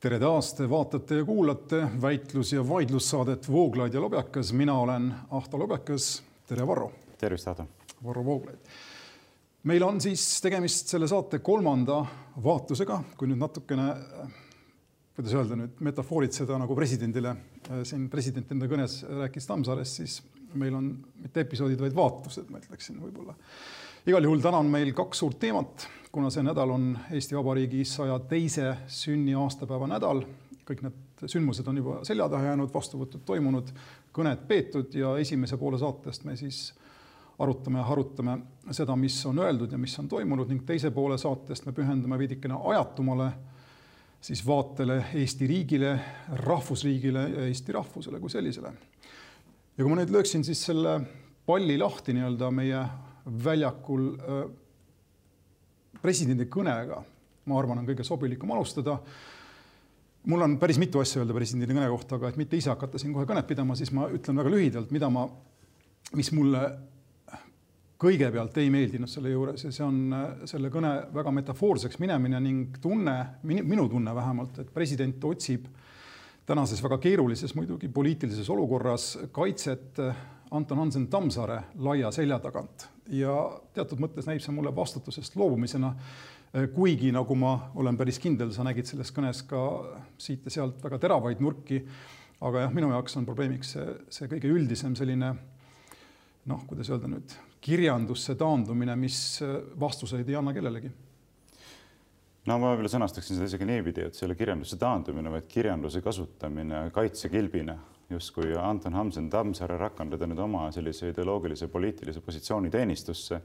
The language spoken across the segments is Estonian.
tere taas, te vaatate ja kuulate väitlus- ja vaidlussaadet Vooglaid ja Lobjakas. mina olen Ahto Lobjakas. tere, Varro. tervist, Ahto. Varro Vooglaid. meil on siis tegemist selle saate kolmanda vaatlusega, kui nüüd natukene, kuidas öelda nüüd, metafooritseda nagu presidendile. siin president enda kõnes rääkis Tammsaarest, siis meil on mitte episoodid, vaid vaatlused, ma ütleksin võib-olla. igal juhul täna on meil kaks suurt teemat kuna see nädal on Eesti Vabariigi saja teise sünniaastapäeva nädal, kõik need sündmused on juba selja taha jäänud, vastuvõtud toimunud, kõned peetud ja esimese poole saatest me siis arutame ja harutame seda, mis on öeldud ja mis on toimunud ning teise poole saatest me pühendume veidikene ajatumale siis vaatele Eesti riigile, rahvusriigile ja Eesti rahvusele kui sellisele. ja kui ma nüüd lööksin siis selle palli lahti nii-öelda meie väljakul presidendi kõnega, ma arvan, on kõige sobilikum alustada. mul on päris mitu asja öelda presidendi kõne kohta, aga et mitte ise hakata siin kohe kõnet pidama, siis ma ütlen väga lühidalt, mida ma, mis mulle kõigepealt ei meeldinud selle juures. Ja see on selle kõne väga metafoorseks minemine ning tunne, minu tunne vähemalt, et president otsib tänases väga keerulises muidugi poliitilises olukorras kaitset Anton Hansen Tammsaare laia selja tagant ja teatud mõttes näib see mulle vastutusest loobumisena. kuigi nagu ma olen päris kindel, sa nägid selles kõnes ka siit ja sealt väga teravaid nurki. aga jah, minu jaoks on probleemiks see, see kõige üldisem selline noh, kuidas öelda nüüd, kirjandusse taandumine, mis vastuseid ei anna kellelegi no ma võib-olla sõnastaksin seda isegi niipidi, et ole kirjanduse taandumine, vaid kirjanduse kasutamine kaitsekilbina justkui Anton Hamsen Tammsaare rakendada nüüd oma sellise ideoloogilise poliitilise positsiooni teenistusse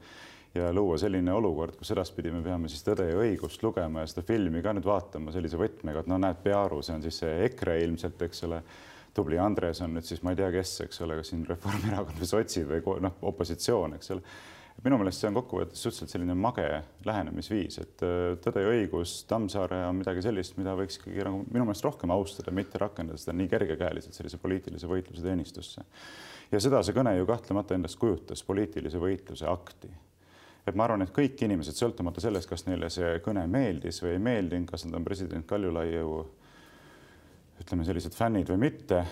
ja luua selline olukord, kus edaspidi me peame siis Tõde ja õigust lugema ja seda filmi ka nüüd vaatama sellise võtmega, et no näed, Pearu, see on siis see EKRE ilmselt, eks ole. tubli Andres on nüüd siis ma ei tea, kes, eks ole, kas siin Reformierakond või sotsid või noh, opositsioon, eks ole minu meelest see on kokkuvõttes suhteliselt selline mage lähenemisviis, et äh, Tõde ja õigus, Tammsaare on midagi sellist, mida võiks ikkagi nagu minu meelest rohkem austada, mitte rakendada seda nii kergekäeliselt sellise poliitilise võitluse teenistusse. ja seda see kõne ju kahtlemata endast kujutas, poliitilise võitluse akti et ma arvan, et kõik inimesed, sõltumata sellest, kas neile see kõne meeldis või ei meeldinud, kas nad on president Kaljulaiu ütleme, sellised fännid või mitte,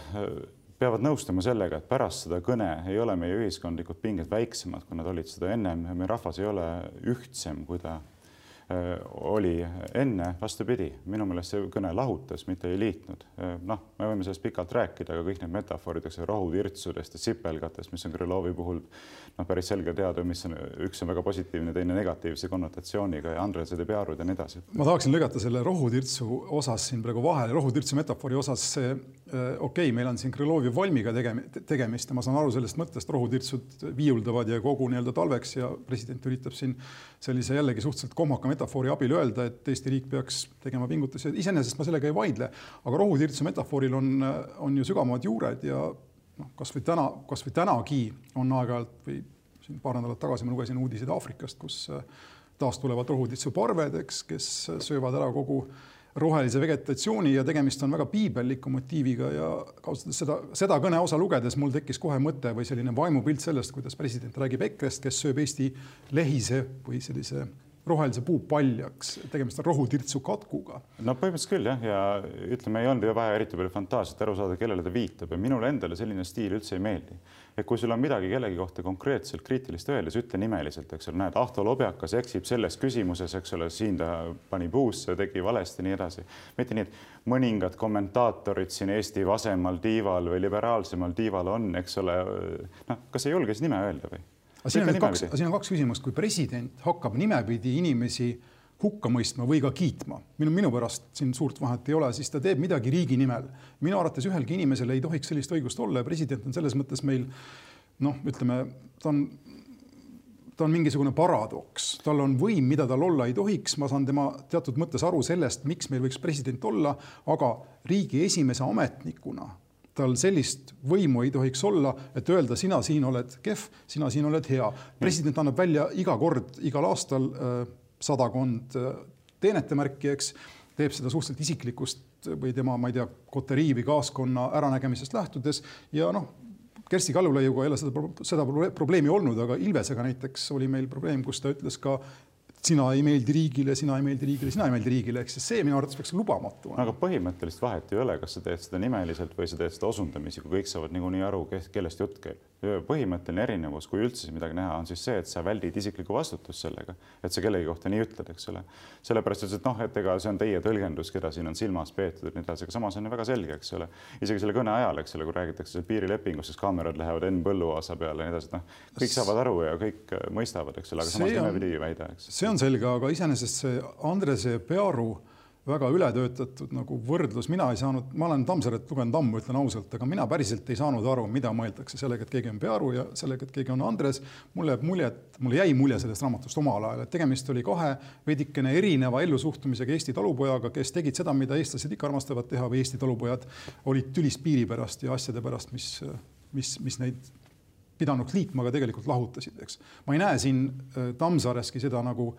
peavad nõustuma sellega, et pärast seda kõne ei ole meie ühiskondlikud pinged väiksemad, kui nad olid seda ennem ja meie rahvas ei ole ühtsem, kui ta oli enne, vastupidi, minu meelest see kõne lahutas, mitte ei liitnud. Äh, noh, me võime sellest pikalt rääkida, aga kõik need metafoorid, eks rohutirtsudest ja sipelgatest, mis on Krõlovi puhul noh, päris selge teada, mis on, üks on väga positiivne, teine negatiivse konnotatsiooniga ja Andresed ja Pearud ja nii edasi. ma tahaksin lõigata selle rohutirtsu osas siin praegu vahele, rohutirtsu metafoori osas äh, okei okay,, meil on siin Krõlovi valmiga tegemist ja ma saan aru sellest mõttest, rohutirtsud viiuldavad ja kogu nii-öelda talveks ja president üritab siin sellise jällegi suhteliselt kohmaka metafoori abil öelda, et Eesti riik peaks tegema pingutusi, iseenesest ma sellega ei vaidle, aga rohutirtsu metafooril on, on ju sügavamad juured ja noh, kasvõi täna, kasvõi tänagi on aeg-ajalt või siin paar nädalat tagasi ma lugesin uudiseid Aafrikast, kus taas tulevad rohutirtsu parved, eks, kes söövad ära kogu äh, rohelise vegetatsiooni ja tegemist on väga piibelliku motiiviga ja ausalt öeldes seda, seda kõneosa lugedes mul tekkis kohe mõte või selline vaimupilt sellest, kuidas president räägib EKRE-st, kes sööb Eesti lehise või sellise rohelise puu paljaks, tegemist on rohutirtsu katkuga. no põhimõtteliselt küll jah, ja ütleme, ei olnud ju vaja eriti palju fantaasiat aru saada, kellele ta viitab ja minule endale selline stiil üldse ei meeldi. et kui sul on midagi kellegi kohta konkreetselt kriitilist öelda, siis ütle nimeliselt, eks ole, näed, Ahto Lobjakas eksib selles küsimuses, eks ole, siin ta pani puusse, tegi valesti, nii edasi. mitte nii, et mõningad kommentaatorid siin Eesti vasemal tiival või liberaalsemal tiival on, eks ole, noh, kas ei julge siis nime öelda või? Siin on kaks, siin on kaks küsimust, kui president hakkab nimepidi inimesi hukka mõistma või ka kiitma, minu, minu pärast siin suurt vahet ei ole, siis ta teeb midagi riigi nimel. minu arvates ühelgi inimesel ei tohiks sellist õigust olla ja president on selles mõttes meil noh, ütleme, ta on, ta on mingisugune paradoks, tal on võim, mida tal olla ei tohiks, ma saan tema teatud mõttes aru sellest, miks meil võiks president olla, aga riigi esimese ametnikuna tal sellist võimu ei tohiks olla, et öelda, sina siin oled kehv, sina siin oled hea. president annab välja iga kord, igal aastal äh, sadakond äh, teenetemärki, eks, teeb seda suhteliselt isiklikust või tema, ma ei tea, koterii või kaaskonna äranägemisest lähtudes ja noh, Kersti Kaljulaiuga ei ole seda, seda probleemi olnud, aga Ilvesega näiteks oli meil probleem, kus ta ütles ka sina ei meeldi riigile, sina ei meeldi riigile, sina ei meeldi riigile, eks see minu arvates peaks lubamatu olema. aga põhimõttelist vahet ei ole, kas sa teed seda nimeliselt või sa teed seda osundamisi, kui kõik saavad niikuinii aru, kellest jutt käib. Põhimõtteline erinevus, kui üldse midagi näha, on siis see, et sa väldid isiklikku vastutust sellega, et sa kellegi kohta nii ütled, eks ole. sellepärast, et noh, et ega see on teie tõlgendus, keda siin on silmas peetud ja nii edasi, aga samas on ju väga selge, eks ole. isegi selle kõne ajal, eks ole, kui räägitakse piirilepingust, siis kaamerad lähevad Enn Põlluaasa peale ja nii edasi, et noh, kõik saavad aru ja kõik mõistavad, eks ole, aga samas nimepidi ei väida, eks. see on selge, aga iseenesest see Andrese Pearu väga ületöötatud nagu võrdlus, mina ei saanud, ma olen Tammsaret lugenud ammu, ütlen ausalt, aga mina päriselt ei saanud aru, mida mõeldakse sellega, et keegi on Pearu ja sellega, et keegi on Andres. mulle jääb mulje, et mulle jäi mulje sellest raamatust omal ajal, et tegemist oli kahe veidikene erineva ellusuhtumisega Eesti talupojaga, kes tegid seda, mida eestlased ikka armastavad teha või Eesti talupojad olid tülis piiri pärast ja asjade pärast, mis, mis, mis neid pidanuks liitma, aga tegelikult lahutasid, eks. ma ei näe siin äh, Tammsaareski seda nagu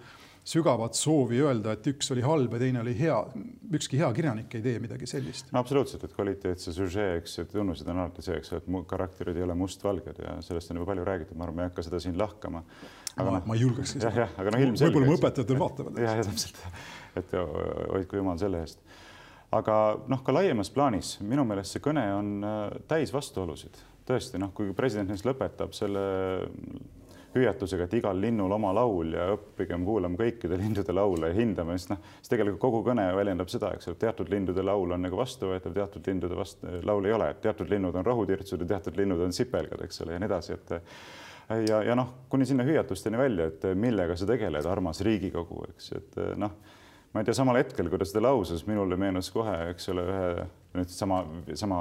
sügavat soovi öelda, et üks oli halb ja teine oli hea. ükski hea kirjanik ei tee midagi sellist. no absoluutselt, et kvaliteetse süžee, eks ju, tunnused on alati see, eks ju, et karakterid ei ole mustvalged ja sellest on juba palju räägitud, ma arvan, ma ei hakka seda siin lahkama. aga noh, ma ei julgeks. jah, jah, aga noh, ilmselgelt. võib-olla mu õpetajad veel vaatavad. jah, ja täpselt, et hoidku jumal selle eest aga noh, ka laiemas plaanis minu meelest see kõne on äh, täis vastuolusid tõesti noh, kui president näiteks lõpetab selle hüüatusega, et igal linnul oma laul ja õppigem kuulama kõikide lindude laule ja hindame, siis noh, siis tegelikult kogu kõne väljendab seda, eks ole, teatud lindude laul on nagu vastuvõetav, teatud lindude vastu laul ei ole, teatud linnud on rohutirtsud ja teatud linnud on sipelgad, eks ole, ja nii edasi, et ja, ja noh, kuni sinna hüüatusteni välja, et millega sa tegeled, armas Riigikogu, eks, et noh ma ei tea, samal hetkel, kui ta seda lausus, minule meenus kohe, eks ole, ühe nüüd sama, sama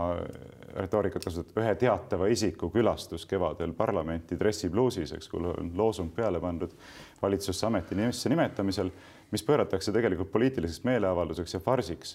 retoorikat kasutada, ühe teatava isiku külastus kevadel parlamenti dressipluusis, eks, kui on loosung peale pandud valitsusse ametisse nimetamisel, mis pööratakse tegelikult poliitiliseks meeleavalduseks ja farsiks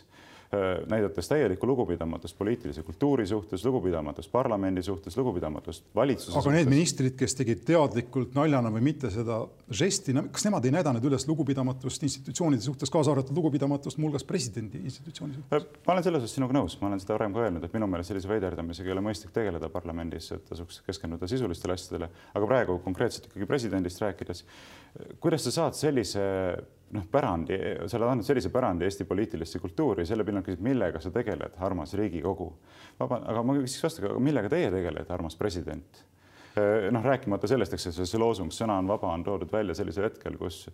näidates täielikku lugupidamatust poliitilise kultuuri suhtes, lugupidamatust parlamendi suhtes, lugupidamatust valitsuse aga suhtes. need ministrid, kes tegid teadlikult naljana või mitte seda žesti, kas nemad ei näidanud üles lugupidamatust institutsioonide suhtes, kaasa arvatud lugupidamatust muuhulgas presidendi institutsiooni suhtes? Äh, ma olen selles osas sinuga nõus, ma olen seda varem ka öelnud, et minu meelest sellise veiderdamisega ei ole mõistlik tegeleda parlamendis, et tasuks keskenduda sisulistele asjadele, aga praegu konkreetselt ikkagi presidendist rääkides, kuidas sa saad sellise noh, pärandi, sa oled andnud sellise pärandi Eesti poliitilisse kultuuri, selle pinnalt küsid, millega sa tegeled, armas Riigikogu. vaba, aga ma küsiks vastu, millega teie tegelete, armas president? noh, rääkimata sellest, eks see loosung "Sõna on vaba" on toodud välja sellisel hetkel, kus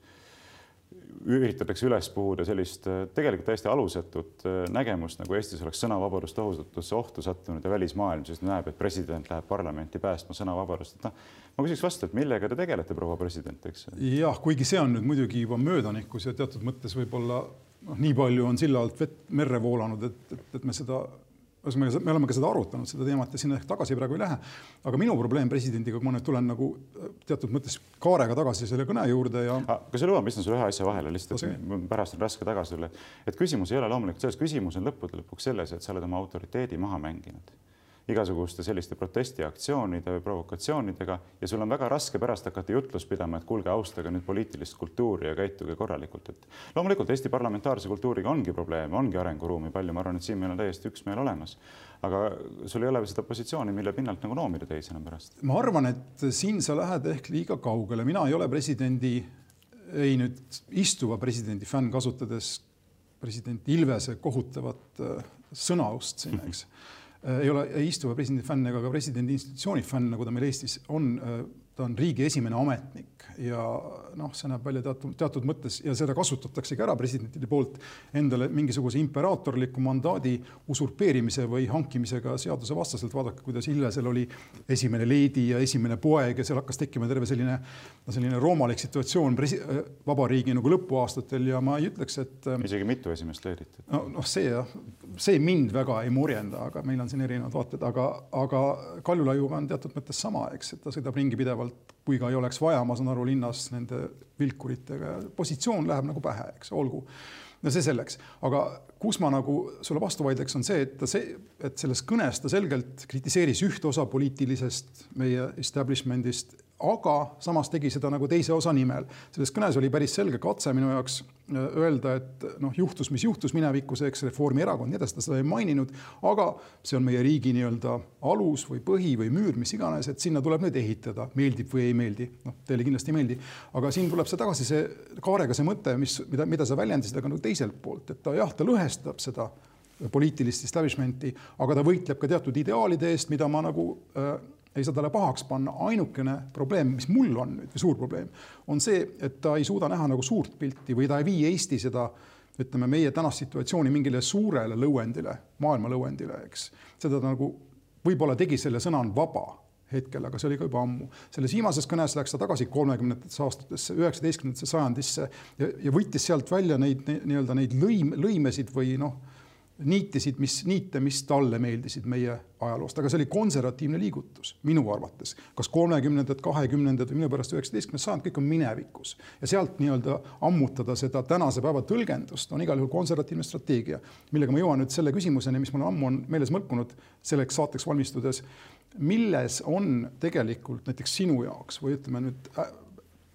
üritatakse üles puhuda sellist äh, tegelikult täiesti alusetut äh, nägemust, nagu Eestis oleks sõnavabadus tohutusse ohtu sattunud ja välismaailm siis näeb, et president läheb parlamenti päästma sõnavabadust, et noh, ma küsiks vastu, et millega te tegelete, proua president, eks? jah, kuigi see on nüüd muidugi juba möödanikus ja teatud mõttes võib-olla noh, nii palju on silla alt vett merre voolanud, et, et, et me seda ühesõnaga, me oleme ka seda arutanud, seda teemat ja sinna ehk tagasi praegu ei lähe. aga minu probleem presidendiga, kui ma nüüd tulen nagu teatud mõttes kaarega tagasi selle kõne juurde ja. kas sa lubad, ma istun sulle ühe asja vahele lihtsalt, et pärast on raske tagasi tulla. et küsimus ei ole loomulikult selles, küsimus on lõppude lõpuks selles, et sa oled oma autoriteedi maha mänginud igasuguste selliste protestiaktsioonide või provokatsioonidega ja sul on väga raske pärast hakata jutlust pidama, et kuulge, austage nüüd poliitilist kultuuri ja käituge korralikult, et loomulikult Eesti parlamentaarse kultuuriga ongi probleeme, ongi arenguruumi palju, ma arvan, et siin meil on täiesti üksmeel olemas. aga sul ei ole seda positsiooni, mille pinnalt nagu noomida teisi enam pärast. ma arvan, et siin sa lähed ehk liiga kaugele, mina ei ole presidendi, ei nüüd istuva presidendi fänn, kasutades president Ilvese kohutavat äh, sõnaust siin, eks ei ole ei istuva presidendi fänn ega ka presidendi institutsiooni fänn, nagu ta meil Eestis on. Äh, ta on riigi esimene ametnik ja noh, see näeb välja teatud, teatud mõttes ja seda kasutataksegi ära presidentide poolt endale mingisuguse imperaatorliku mandaadi usurpeerimise või hankimisega seadusevastaselt. vaadake, kuidas Illesel oli esimene leedi ja esimene poeg ja seal hakkas tekkima terve selline, selline roomalik situatsioon presi-, vabariigi nagu lõpuaastatel ja ma ei ütleks, et. isegi mitu esimest leedit. no noh, see jah, see mind väga ei murjenda, aga meil on siin erinevad vaated, aga, aga Kaljulaiuga on teatud mõttes sama, eks, et ta sõidab ringi pidevalt pidevalt, kui ka ei oleks vaja, ma saan aru, linnas nende vilkuritega, positsioon läheb nagu pähe, eks olgu. no see selleks, aga kus ma nagu sulle vastu vaidleks, on see, et ta see, et selles kõnes ta selgelt kritiseeris ühte osa poliitilisest meie establishment'ist, aga samas tegi seda nagu teise osa nimel. selles kõnes oli päris selge katse minu jaoks äh, öelda, et noh, juhtus, mis juhtus minevikus, eks Reformierakond, nii edasi, ta seda ei maininud, aga see on meie riigi nii-öelda alus või põhi või müür, mis iganes, et sinna tuleb nüüd ehitada, meeldib või ei meeldi. noh, teile kindlasti ei meeldi, aga siin tuleb see tagasi, see kaarega see mõte, mis, mida, mida sa väljendasid, aga nagu teiselt poolt, et ta jah, ta lõhestab seda poliitilist establishment'i, aga ta võitleb ka teatud ideaalide eest, mida ma nagu äh, ei saa talle pahaks panna, ainukene probleem, mis mul on nüüd või suur probleem, on see, et ta ei suuda näha nagu suurt pilti või ta ei vii Eesti seda ütleme, meie tänast situatsiooni mingile suurele lõuendile, maailma lõuendile, eks. seda ta nagu võib-olla tegi selle sõna on vaba hetkel, aga see oli ka juba ammu. selles viimases kõnes läks ta tagasi kolmekümnendatesse aastatesse, üheksateistkümnendasse sajandisse ja, ja võttis sealt välja neid nii-öelda neid lõim, lõimesid või noh niitisid, mis niite, mis talle meeldisid meie ajaloost, aga see oli konservatiivne liigutus minu arvates. kas kolmekümnendad, kahekümnendad või minu pärast üheksateistkümnes sajand, kõik on minevikus ja sealt nii-öelda ammutada seda tänase päeva tõlgendust on igal juhul konservatiivne strateegia, millega ma jõuan nüüd selle küsimuseni, mis mul ammu on meeles mõlkunud selleks saateks valmistudes. milles on tegelikult näiteks sinu jaoks või ütleme nüüd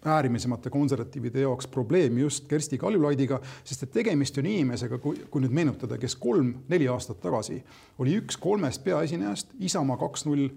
äärmisemate konservatiivide jaoks probleem just Kersti Kaljulaidiga, sest et tegemist on inimesega, kui, kui nüüd meenutada, kes kolm-neli aastat tagasi oli üks kolmest peaesinejast Isamaa kaks null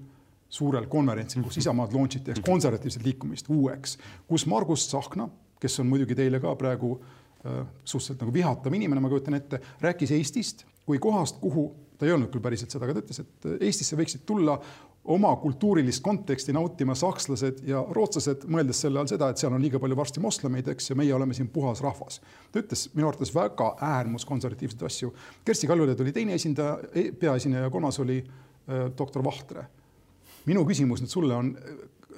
suurel konverentsil, kus Isamaad launch iti, eks konservatiivset liikumist uueks, kus Margus Tsahkna, kes on muidugi teile ka praegu äh, suhteliselt nagu vihatav inimene, ma kujutan ette, rääkis Eestist kui kohast, kuhu ta ei öelnud küll päriselt seda, aga ta ütles, et Eestisse võiksid tulla oma kultuurilist konteksti nautima sakslased ja rootslased, mõeldes selle all seda, et seal on liiga palju varsti moslemeid, eks, ja meie oleme siin puhas rahvas. ta ütles minu arvates väga äärmuskonservatiivseid asju. Kersti Kaljulaid oli teine esindaja, e-, peaesineja, kolmas oli äh, doktor Vahtre. minu küsimus nüüd sulle on,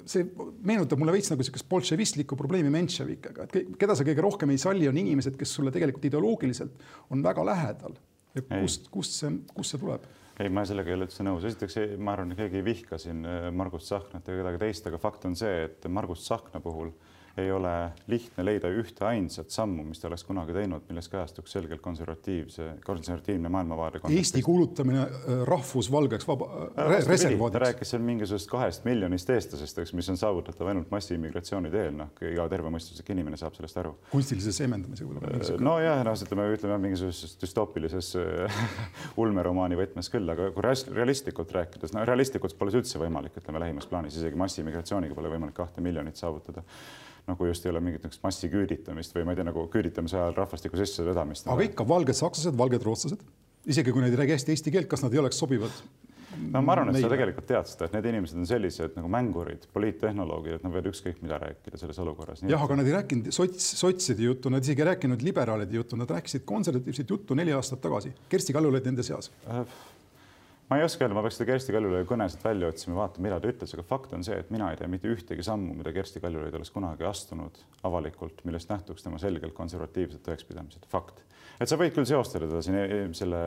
see meenutab mulle veits nagu niisugust bolševistlikku probleemi Mentševikega, et keda sa kõige rohkem ei salli, on inimesed, kes sulle tegelikult ideoloogiliselt on väga lähedal. ja kust, kust see, kust see tuleb? Ei, ma sellega ei ole üldse nõus. esiteks, ma arvan, et keegi ei vihka siin äh, Margus Tsahknat ega kedagi teist, aga fakt on see, et Margus Tsahkna puhul ei ole lihtne leida ühte ainsat sammu, mis ta oleks kunagi teinud, milles kajastuks selgelt konservatiivse, konservatiivne maailmavaade. Eesti kuulutamine äh, rahvusvalgeks vaba äh, re, reservaadiks. ta rääkis seal mingisugusest kahest miljonist eestlasest, eks, mis on saavutatav ainult massiimmigratsiooni teel, noh, iga tervemõistuslik inimene saab sellest aru. kunstilise seemendamisega võib-olla. nojah, noh, ütleme, ütleme mingisuguses düstoopilises ulmeromaani võtmes küll, aga kui realistlikult rääkides, no realistlikult pole see üldse võimalik, ütleme lähimas plaanis, isegi massiimmigratsiooniga pole võimalik kahte miljonit saavutada nagu just ei ole mingit niisugust massiküüditamist või ma ei tea, nagu küüditamise ajal rahvastiku sissevedamist. aga ikka valged sakslased, valged rootslased, isegi kui nad ei räägi hästi eesti keelt, kas nad ei oleks sobivad? no ma arvan, et sa tegelikult tead seda, et need inimesed on sellised nagu mängurid, poliittehnoloogid, et nad võivad ükskõik mida rääkida selles olukorras. jah, aga nad ei rääkinud sots, sotside juttu, nad isegi ei rääkinud liberaalide juttu, nad rääkisid konservatiivset juttu neli aastat tagasi. Kersti Kaljulaid nende seas äh, ma ei oska öelda, ma peaks seda Kersti Kaljulaidi kõnesid välja otsima, vaatama, mida ta ütles, aga fakt on see, et mina ei tea mitte ühtegi sammu, mida Kersti Kaljulaid oleks kunagi astunud avalikult, millest nähtuks tema selgelt konservatiivsed tõekspidamised, fakt. Et sa võid küll seostada teda siin e-, selle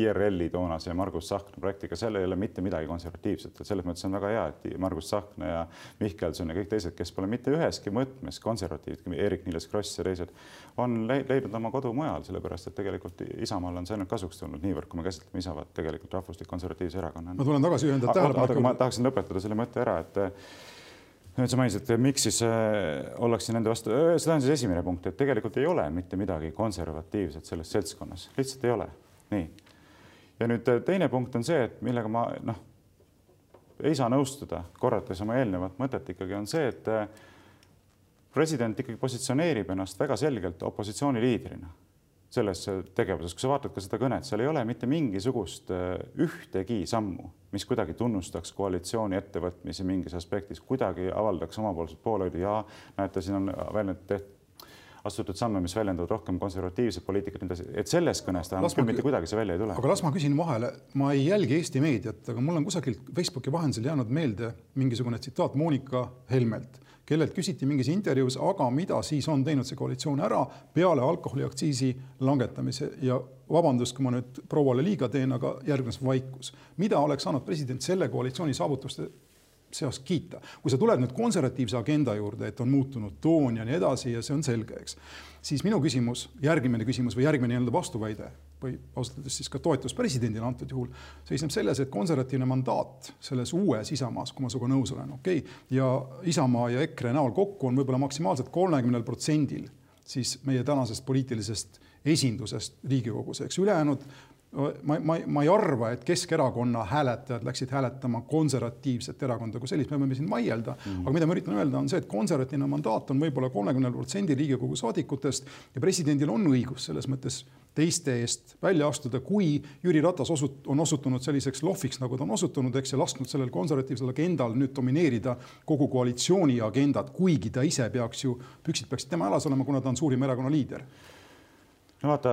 IRL-i toonase Margus Tsahkna projektiga, seal ei ole mitte midagi konservatiivset, et selles mõttes on väga hea, et Margus Tsahkna ja Mihkelson ja kõik teised, kes pole mitte üheski mõõtmes konservatiivid, Eerik-Niiles Kross ja teised, on leidnud oma kodu mujal, sellepärast et tegelikult Isamaal on see ainult kasuks tulnud niivõrd, kui me käsitleme Isamat tegelikult rahvus rahvuslik konservatiivse erakonnana. ma tulen tagasi ühendada tähelepaneku. ma tahaksin lõpetada selle mõtte ära, et nüüd sa mainisid, et miks siis äh, ollakse nende vastu, seda on siis esimene punkt, et tegelikult ei ole mitte midagi konservatiivset selles seltskonnas, lihtsalt ei ole. nii. ja nüüd äh, teine punkt on see, et millega ma noh, ei saa nõustuda, korrates oma eelnevat mõtet ikkagi on see, et äh, president ikkagi positsioneerib ennast väga selgelt opositsiooniliidrina selles tegevuses, kui sa vaatad ka seda kõnet, seal ei ole mitte mingisugust äh, ühtegi sammu, mis kuidagi tunnustaks koalitsiooni ettevõtmisi mingis aspektis, kuidagi avaldaks omapoolset poolehoidu ja näete, siin on väljendatud astutud samme, mis väljendavad rohkem konservatiivset poliitikat, nii edasi, et selles kõnes tähendab küll mitte kuidagi see välja ei tule. aga las ma küsin vahele, ma ei jälgi Eesti meediat, aga mul on kusagilt Facebooki vahendusel jäänud meelde mingisugune tsitaat Monika Helmelt kellelt küsiti mingis intervjuus, aga mida siis on teinud see koalitsioon ära peale alkoholiaktsiisi langetamise ja vabandust, kui ma nüüd prouale liiga teen, aga järgnes vaikus. mida oleks saanud president selle koalitsiooni saavutuste seas kiita, kui sa tuled nüüd konservatiivse agenda juurde, et on muutunud toon ja nii edasi ja see on selge, eks, siis minu küsimus, järgmine küsimus või järgmine nii-öelda vastuväide või ausalt öeldes siis ka toetus presidendile antud juhul, seisneb selles, et konservatiivne mandaat selles uues Isamaas, kui ma sinuga nõus olen, okei okay,, ja Isamaa ja EKRE näol kokku on võib-olla maksimaalselt kolmekümnel protsendil siis meie tänasest poliitilisest esindusest Riigikogus, eks ülejäänud ma, ma, ma ei arva, et Keskerakonna hääletajad läksid hääletama konservatiivset erakonda kui sellist, me võime siin vaielda. Mm, -hmm. aga mida ma üritan öelda, on see, et konservatiivne mandaat on võib-olla kolmekümnel protsendil Riigikogu saadikutest ja presidendil on õigus selles mõttes teiste eest välja astuda, kui Jüri Ratas osut-, on osutunud selliseks lohviks, nagu ta on osutunud, eks, ja lasknud sellel konservatiivsel agendal nüüd domineerida kogu koalitsiooni agendat, kuigi ta ise peaks ju, püksid peaksid tema jalas olema, kuna ta on suurima erakonna liider no vaata,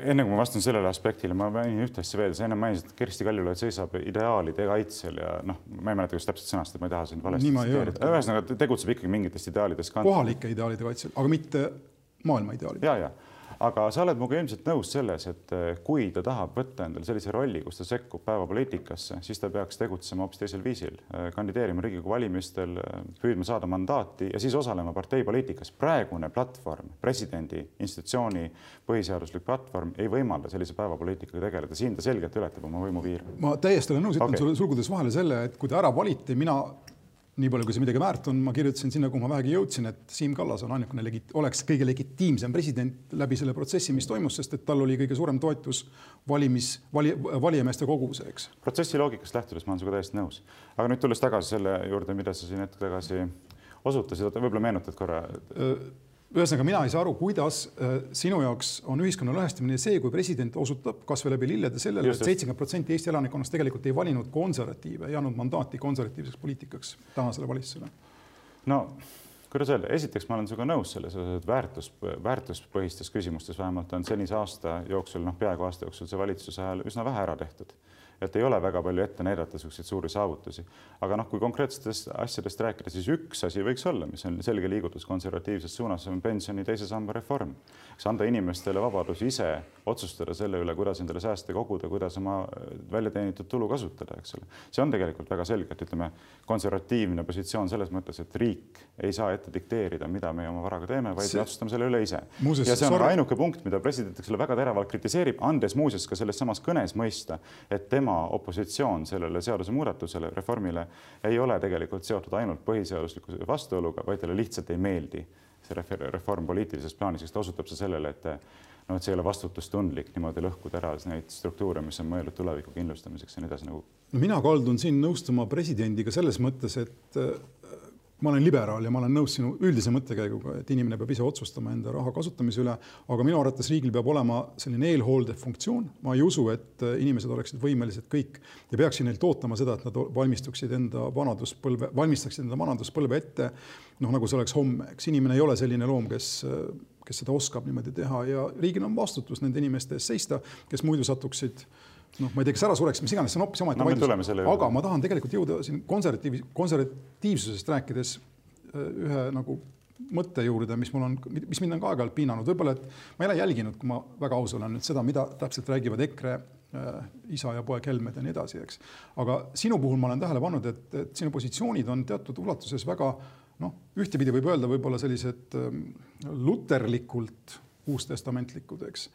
enne kui ma vastan sellele aspektile, ma mainin ühte asja veel, sa enne mainisid, et Kersti Kaljulaid seisab ideaalide kaitsel ja noh, ma ei mäleta, kuidas täpselt sõnastada, ma ei taha sind valesti tsiteerida. ühesõnaga tegutseb ikkagi mingitest ideaalidest. kohalike ideaalide kaitsel, aga mitte maailma ideaalid. ja, ja aga sa oled minuga ilmselt nõus selles, et eh, kui ta tahab võtta endale sellise rolli, kus ta sekkub päevapoliitikasse, siis ta peaks tegutsema hoopis teisel viisil, eh, kandideerima Riigikogu valimistel, eh, püüdma saada mandaati ja siis osalema parteipoliitikas. praegune platvorm, presidendi institutsiooni põhiseaduslik platvorm ei võimalda sellise päevapoliitikaga tegeleda, siin ta selgelt ületab oma võimupiire. ma täiesti olen nõus, ütlen okay. sulle sulgudes vahele selle, et kui ta ära valiti, mina nii palju, kui see midagi väärt on, ma kirjutasin sinna, kuhu ma vähegi jõudsin, et Siim Kallas on ainukene legi-, oleks kõige legitiimsem president läbi selle protsessi, mis toimus, sest et tal oli kõige suurem toetus valimis, vali, valijameeste kogus, eks. protsessi loogikast lähtudes ma olen sinuga täiesti nõus. aga nüüd tulles tagasi selle juurde, mida sa siin hetk tagasi osutasid, võib-olla meenutad korra ühesõnaga, mina ei saa aru, kuidas äh, sinu jaoks on ühiskonna lõhestamine see, kui president osutab kasvõi läbi lillede sellele, et seitsekümmend protsenti Eesti elanikkonnast tegelikult ei valinud konservatiive, ei andnud mandaati konservatiivseks poliitikaks tänasele valitsusele. no kuidas öelda, esiteks ma olen sinuga nõus selles osas, et väärtus, väärtuspõhistes küsimustes vähemalt on senise aasta jooksul, noh, peaaegu aasta jooksul see valitsuse ajal üsna vähe ära tehtud et ei ole väga palju ette näidata niisuguseid suuri saavutusi. aga noh, kui konkreetsetest asjadest rääkida, siis üks asi võiks olla, mis on selge liigutus konservatiivses suunas, on pensioni teise samba reform. eks anda inimestele vabadus ise otsustada selle üle, kuidas endale sääste koguda, kuidas oma äh, välja teenitud tulu kasutada, eks ole. see on tegelikult väga selge, et ütleme, konservatiivne positsioon selles mõttes, et riik ei saa ette dikteerida, mida meie oma varaga teeme, vaid see... me otsustame selle üle ise. ja see on sorry. ainuke punkt, mida president, eks ole, väga teravalt kritiseerib, andes muuseas ka selles samas kõnes mõista, et tema tema opositsioon sellele seadusemuudatusele, reformile ei ole tegelikult seotud ainult põhiseadusliku vastuoluga, vaid talle lihtsalt ei meeldi see reform poliitilises plaanis, sest osutab see sellele, et noh, et see ei ole vastutustundlik niimoodi lõhkuda ära neid struktuure, mis on mõeldud tuleviku kindlustamiseks ja nii edasi nagu. no mina kaldun siin nõustuma presidendiga selles mõttes, et ma olen liberaal ja ma olen nõus sinu üldise mõttekäiguga, et inimene peab ise otsustama enda raha kasutamise üle, aga minu arvates riigil peab olema selline eelhooldev funktsioon. ma ei usu, et inimesed oleksid võimelised kõik ja peaksin neilt ootama seda, et nad valmistuksid enda vanaduspõlve, valmistaksid enda vanaduspõlve ette noh, nagu see oleks homme, eks inimene ei ole selline loom, kes kes seda oskab niimoodi teha ja riigil on vastutus nende inimeste eest seista, kes muidu satuksid noh, ma ei tea, kas ära sureks, mis iganes, see on hoopis omaette no, vaidlus. aga ma tahan tegelikult jõuda siin konservatiivi, konservatiivsusest rääkides äh, ühe nagu mõtte juurde, mis mul on, mis mind on ka aeg-ajalt piinanud, võib-olla, et ma ei ole jälginud, kui ma väga aus olen nüüd seda, mida täpselt räägivad EKRE äh, isa ja poeg Helmed ja nii edasi, eks. aga sinu puhul ma olen tähele pannud, et, et sinu positsioonid on teatud ulatuses väga noh, ühtepidi võib öelda võib-olla sellised äh, luterlikult uustestamentlikud, eks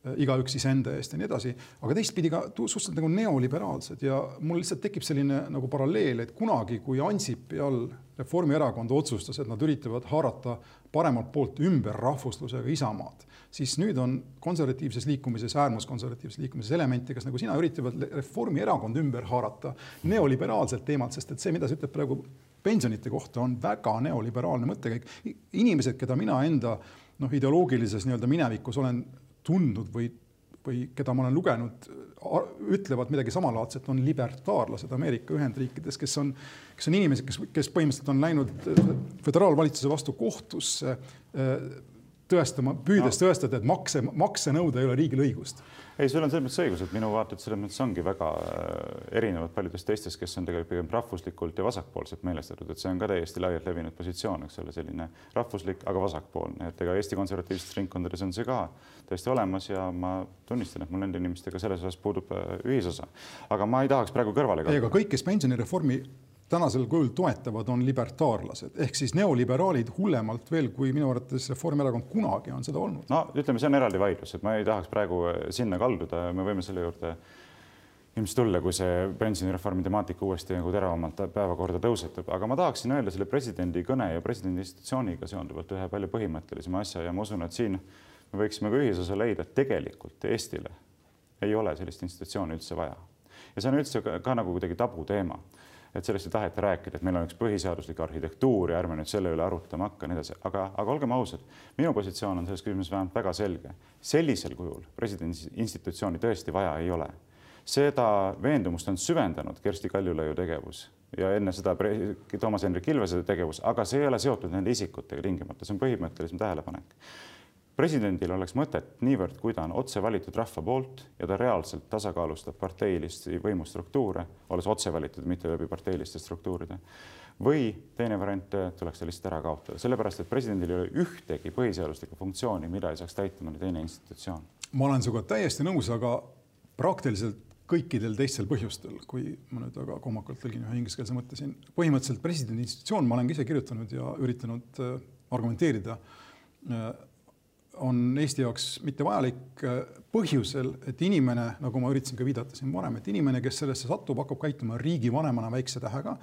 Äh, igaüks iseenda eest ja nii edasi, aga teistpidi ka suhteliselt nagu neoliberaalsed ja mul lihtsalt tekib selline nagu paralleel, et kunagi, kui Ansipi all Reformierakond otsustas, et nad üritavad haarata paremalt poolt ümber rahvuslusega Isamaad, siis nüüd on konservatiivses liikumises, äärmuskonservatiivses liikumises elemente, kes nagu sina üritavad Reformierakond ümber haarata neoliberaalselt teemalt, sest et see, mida sa ütled praegu pensionite kohta, on väga neoliberaalne mõttekäik. inimesed, keda mina enda noh, ideoloogilises nii-öelda minevikus olen tundnud või, või keda ma olen lugenud, ütlevad midagi samalaadset, on libertaarlased Ameerika Ühendriikides, kes on, kes on inimesed, kes, kes põhimõtteliselt on läinud föderaalvalitsuse vastu kohtusse tõestama, püüdes no. tõestada, et makse, makse nõuda ei ole riigil õigust ei, sul on selles mõttes õigus, et minu vaated selles mõttes ongi väga äh, erinevad paljudest teistest, kes on tegelikult pigem rahvuslikult ja vasakpoolselt meelestatud, et see on ka täiesti laialt levinud positsioon, eks ole, selline rahvuslik, aga vasakpoolne, et ega Eesti konservatiivsetes ringkondades on see ka täiesti olemas ja ma tunnistan, et mul nende inimestega selles osas puudub äh, ühisosa. aga ma ei tahaks praegu kõrvale ei, aga kõik, kes pensionireformi tänasel kujul toetavad, on libertaarlased. Ehk siis neoliberaalid hullemalt veel, kui minu arvates Reformierakond kunagi on seda olnud. no ütleme, see on eraldi vaidlus, et ma ei tahaks praegu sinna kalduda, me võime selle juurde ilmselt tulla, kui see pensionireformi temaatika uuesti nagu teravamalt päevakorda tõusetub, aga ma tahaksin öelda selle presidendi kõne ja presidendi institutsiooniga seonduvalt ühe palju põhimõttelisema asja ja ma usun, et siin me võiksime ka ühisosa leida, et tegelikult Eestile ei ole sellist institutsiooni üldse vaja. ja see on üldse ka, ka nagu kuidagi tabuteema et sellest ei taheta rääkida, et meil on üks põhiseaduslik arhitektuur ja ärme nüüd selle üle arutama hakka ja nii edasi, aga, aga olgem ausad, minu positsioon on selles küsimuses vähemalt väga selge. sellisel kujul presidendi institutsiooni tõesti vaja ei ole. seda veendumust on süvendanud Kersti Kaljulaiu tegevus ja enne seda Toomas Hendrik Ilvese tegevus, aga see ei ole seotud nende isikutega tingimata, see on põhimõttelisem tähelepanek presidendil oleks mõtet niivõrd, kui ta on otse valitud rahva poolt ja ta reaalselt tasakaalustab parteilist võimustruktuure, olles otse valitud, mitte läbi parteiliste struktuuride. või teine variant, tuleks ta lihtsalt ära kaotada, sellepärast et presidendil ei ole ühtegi põhiseaduslikku funktsiooni, mida ei saaks täita mõni teine institutsioon. ma olen sinuga täiesti nõus, aga praktiliselt kõikidel teistel põhjustel, kui ma nüüd väga kohmakalt tõlgin ühe ingliskeelse mõtte siin, põhimõtteliselt presidendi institutsioon, ma olen ka ise kirjutanud ja üritanud äh, argumenteerida äh, on Eesti jaoks mitte vajalik äh, põhjusel, et inimene, nagu ma üritasin ka viidata siin varem, et inimene, kes sellesse satub, hakkab käituma riigivanemana väikse tähega.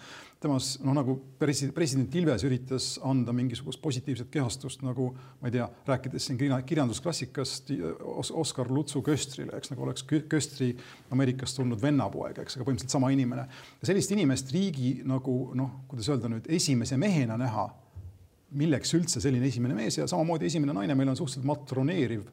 temas noh, nagu president, president Ilves üritas anda mingisugust positiivset kehastust nagu ma ei tea, rääkides siin kirjandusklassikast Oskar Lutsu Köstrile, eks nagu oleks Köstri Ameerikast tulnud vennapoeg, eks, aga põhimõtteliselt sama inimene. sellist inimest riigi nagu noh, kuidas öelda nüüd esimese mehena näha milleks üldse selline esimene mees ja samamoodi esimene naine, meil on suhteliselt matroneeriv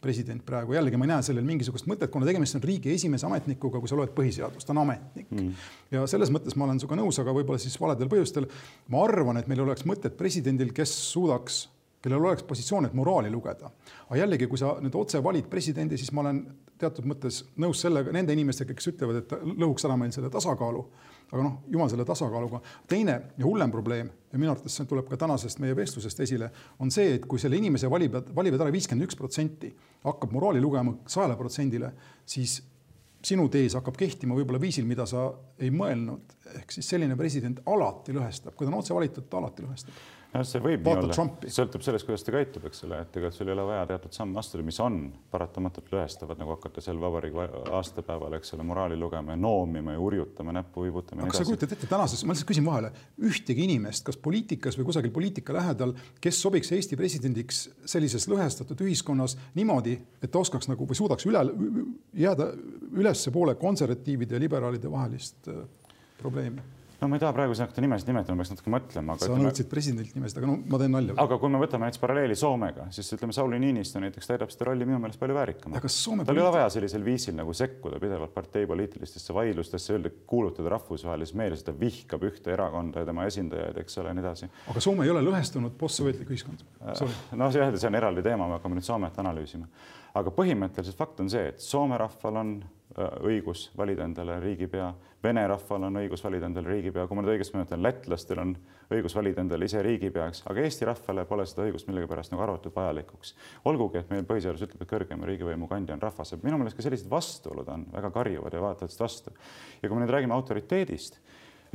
president praegu, jällegi ma ei näe sellel mingisugust mõtet, kuna tegemist on riigi esimese ametnikuga, kui sa loed põhiseadust, ta on ametnik mm.. ja selles mõttes ma olen sinuga nõus, aga võib-olla siis valedel põhjustel. ma arvan, et meil oleks mõtet presidendil, kes suudaks, kellel oleks positsioon, et moraali lugeda. aga jällegi, kui sa nüüd otse valid presidendi, siis ma olen teatud mõttes nõus sellega, nende inimestega, kes ütlevad, et lõhuks ära meil selle tasakaalu aga noh, jumal selle tasakaaluga. teine ja hullem probleem ja minu arvates see tuleb ka tänasest meie vestlusest esile, on see, et kui selle inimese valib, valivad ära viiskümmend üks protsenti, hakkab moraali lugema sajale protsendile, siis sinu tees hakkab kehtima võib-olla viisil, mida sa ei mõelnud. ehk siis selline president alati lõhestab, kui ta on otse valitud, ta alati lõhestab noh, see võib nii olla, sõltub sellest, kuidas ta käitub, eks ole, et ega sul ei ole vaja teatud samme astuda, mis on paratamatult lõhestavad, nagu hakata seal vabariigi aastapäeval, eks ole, moraali lugema ja noomima ja urjutama, näppu viibutama. aga kas sa kujutad ette tänases, ma lihtsalt küsin vahele, ühtegi inimest, kas poliitikas või kusagil poliitika lähedal, kes sobiks Eesti presidendiks sellises lõhestatud ühiskonnas niimoodi, et ta oskaks nagu või suudaks üle jääda ülespoole konservatiivide ja liberaalide vahelist äh, probleemi no ma ei taha praegu siin hakata nimesid nimetama, peaks natuke mõtlema. sa ütleme... nõudsid presidendilt nimesid, aga no ma teen nalja. aga kui me võtame näiteks paralleeli Soomega, siis ütleme, Sauli Niinistö näiteks täidab seda rolli minu meelest palju väärikamalt. tal poliitik... ei ole vaja sellisel viisil nagu sekkuda pidevalt partei poliitilistesse vaidlustesse, öelda, kuulutada rahvusvahelises meeles, ta vihkab ühte erakonda ja tema esindajaid, eks ole, ja nii edasi. aga Soome ei ole lõhestunud postsovetlik ühiskond. noh, see, see on eraldi teema, me hakkame nüüd Soomet analüüsima. Aga põhimõtteliselt fakt on see, et Soome rahval on Äh, õigus valida endale riigipea, vene rahval on õigus valida endale riigipea, kui ma nüüd õigesti mäletan, lätlastel on õigus valida endale ise riigipeaks, aga Eesti rahvale pole seda õigust millegipärast nagu arvatud vajalikuks. olgugi, et meil põhiseadus ütleb, et kõrgeima riigivõimu kandja on rahvas, minu meelest ka sellised vastuolud on väga karjuvad ja vaatavad seda vastu. ja kui me nüüd räägime autoriteedist,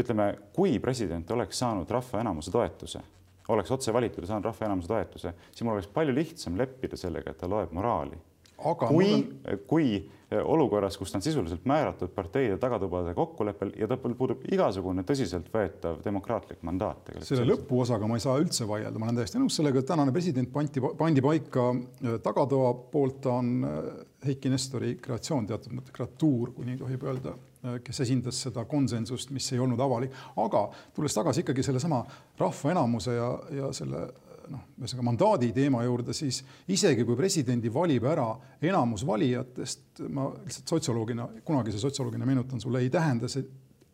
ütleme, kui president oleks saanud rahva enamuse toetuse oleks otse valitud ja saanud rahva enamuse toetuse, siis mul oleks palju lihtsam leppida sellega, et ta loeb moraali kui on..., kui eh, olukorras, kus ta on sisuliselt määratud parteide tagatubade kokkuleppel ja tal puudub igasugune tõsiseltvõetav demokraatlik mandaat. selle lõpuosaga ma ei saa üldse vaielda, ma olen täiesti nõus sellega, et tänane president pandi, pandi paika eh, tagatoa poolt, ta on eh, Heiki Nestori kreatsioon, teatud mõttes kreatuur, kui nii tohib öelda kes esindas seda konsensust, mis ei olnud avalik, aga tulles tagasi ikkagi sellesama rahva enamuse ja, ja selle noh, ühesõnaga mandaadi teema juurde, siis isegi kui presidendi valib ära enamus valijatest, ma lihtsalt sotsioloogina, kunagise sotsioloogina meenutan sulle, ei tähenda see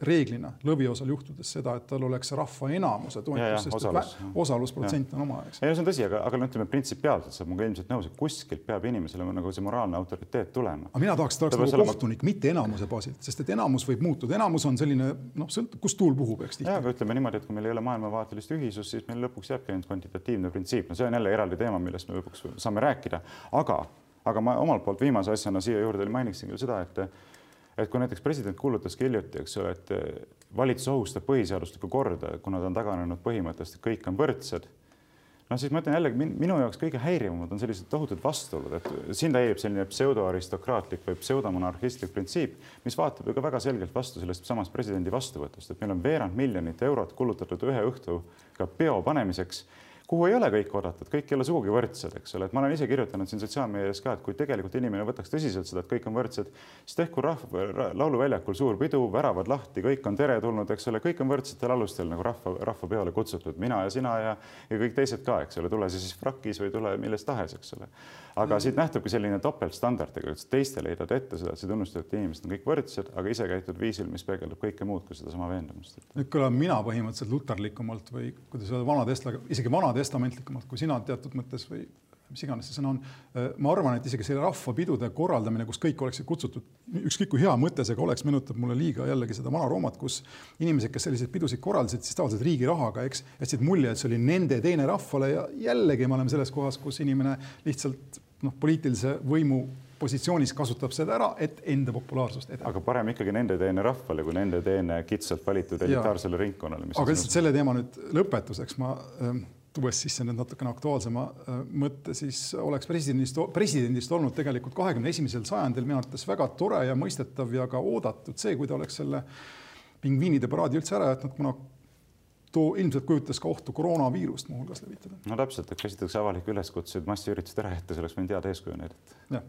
reeglina lõviosal juhtudes seda, et tal oleks rahva enamuse toetus, sest osalus, osalusprotsent on oma, eks. ei, see on tõsi, aga, aga no ütleme printsipiaalselt saab minuga ilmselt nõus, et kuskilt peab inimesele nagu see moraalne autoriteet tulema. aga mina tahaks, et ta oleks nagu kohtunik, mitte enamuse baasilt, sest et enamus võib muutuda, enamus on selline noh, sõltub, kust tuul puhub, eks tihti. aga ütleme niimoodi, et kui meil ei ole maailmavaatelist ühisust, siis meil lõpuks jääbki ainult kvantitatiivne printsiip, no see on jälle eraldi teema, millest me lõpuks saame rääkida, aga, aga ma omalt poolt viimase asjana siia juurde mainiksin küll seda, et et kui näiteks president kuulutas ka hiljuti, eks ole, et valitsus ohustab põhiseaduslikku korda, kuna ta on taganenud põhimõttest, et kõik on võrdsed noh, siis ma ütlen jällegi minu jaoks kõige häirivamad on sellised tohutud vastuolud, et siin täieb selline pseudoaristokraatlik või pseudomonarhistlik printsiip, mis vaatab ju ka väga selgelt vastu sellest samast presidendi vastuvõtust, et meil on veerand miljonit eurot kulutatud ühe õhtuga peo panemiseks kuhu ei ole kõik oodatud, kõik ei ole sugugi võrdsed, eks ole, et ma olen ise kirjutanud siin sotsiaalmeedias ka, et kui tegelikult inimene võtaks tõsiselt seda, et kõik on võrdsed, siis tehku rahva, lauluväljakul suur pidu, väravad lahti, kõik on teretulnud, eks ole, kõik on võrdsetel alustel nagu rahva, rahvapeole kutsutud, mina ja sina ja, ja kõik teised ka, eks ole, tule siis frakis või tule milles tahes, eks ole aga mm. siit nähtubki selline topeltstandard tegelikult, teistele heidad ette seda, et sa tunnustad, et inimesed on kõik võrdsed, aga ise käitud viisil, mis peegeldab kõike muud kui sedasama veendumust. nüüd kõlan mina põhimõtteliselt luterlikumalt või kuidas öelda, vanatestla, isegi vanatestamentlikumalt kui sina teatud mõttes või mis iganes see sõna on. ma arvan, et isegi selle rahvapidude korraldamine, kus kõik oleksid kutsutud, ükskõik kui hea mõte see ka oleks, meenutab mulle liiga jällegi seda Vana-Roomat, kus inimesed, kes selliseid pidusid korraldasid, siis tavaliselt riigi rahaga, eks, jätsid mulje, et see oli nende teene rahvale ja jällegi me oleme selles kohas, kus inimene lihtsalt noh, poliitilise võimu positsioonis kasutab seda ära, et enda populaarsust edendada. aga parem ikkagi nende teene rahvale kui nende teene kitsalt valitud elitaarsele ringkonnale. aga lihtsalt selle teema nüüd lõpetuseks ma äh, tuues sisse nüüd natukene aktuaalsema äh, mõtte, siis oleks presidendist, presidendist olnud tegelikult kahekümne esimesel sajandil minu arvates väga tore ja mõistetav ja ka oodatud see, kui ta oleks selle pingviinide paraadi üldse ära jätnud, kuna too ilmselt kujutas ka ohtu koroonaviirust muuhulgas levitada. no täpselt, et käsitletakse avalikke üleskutseid massiüritused ära jätta, see oleks võinud head eeskuju näidata. jah.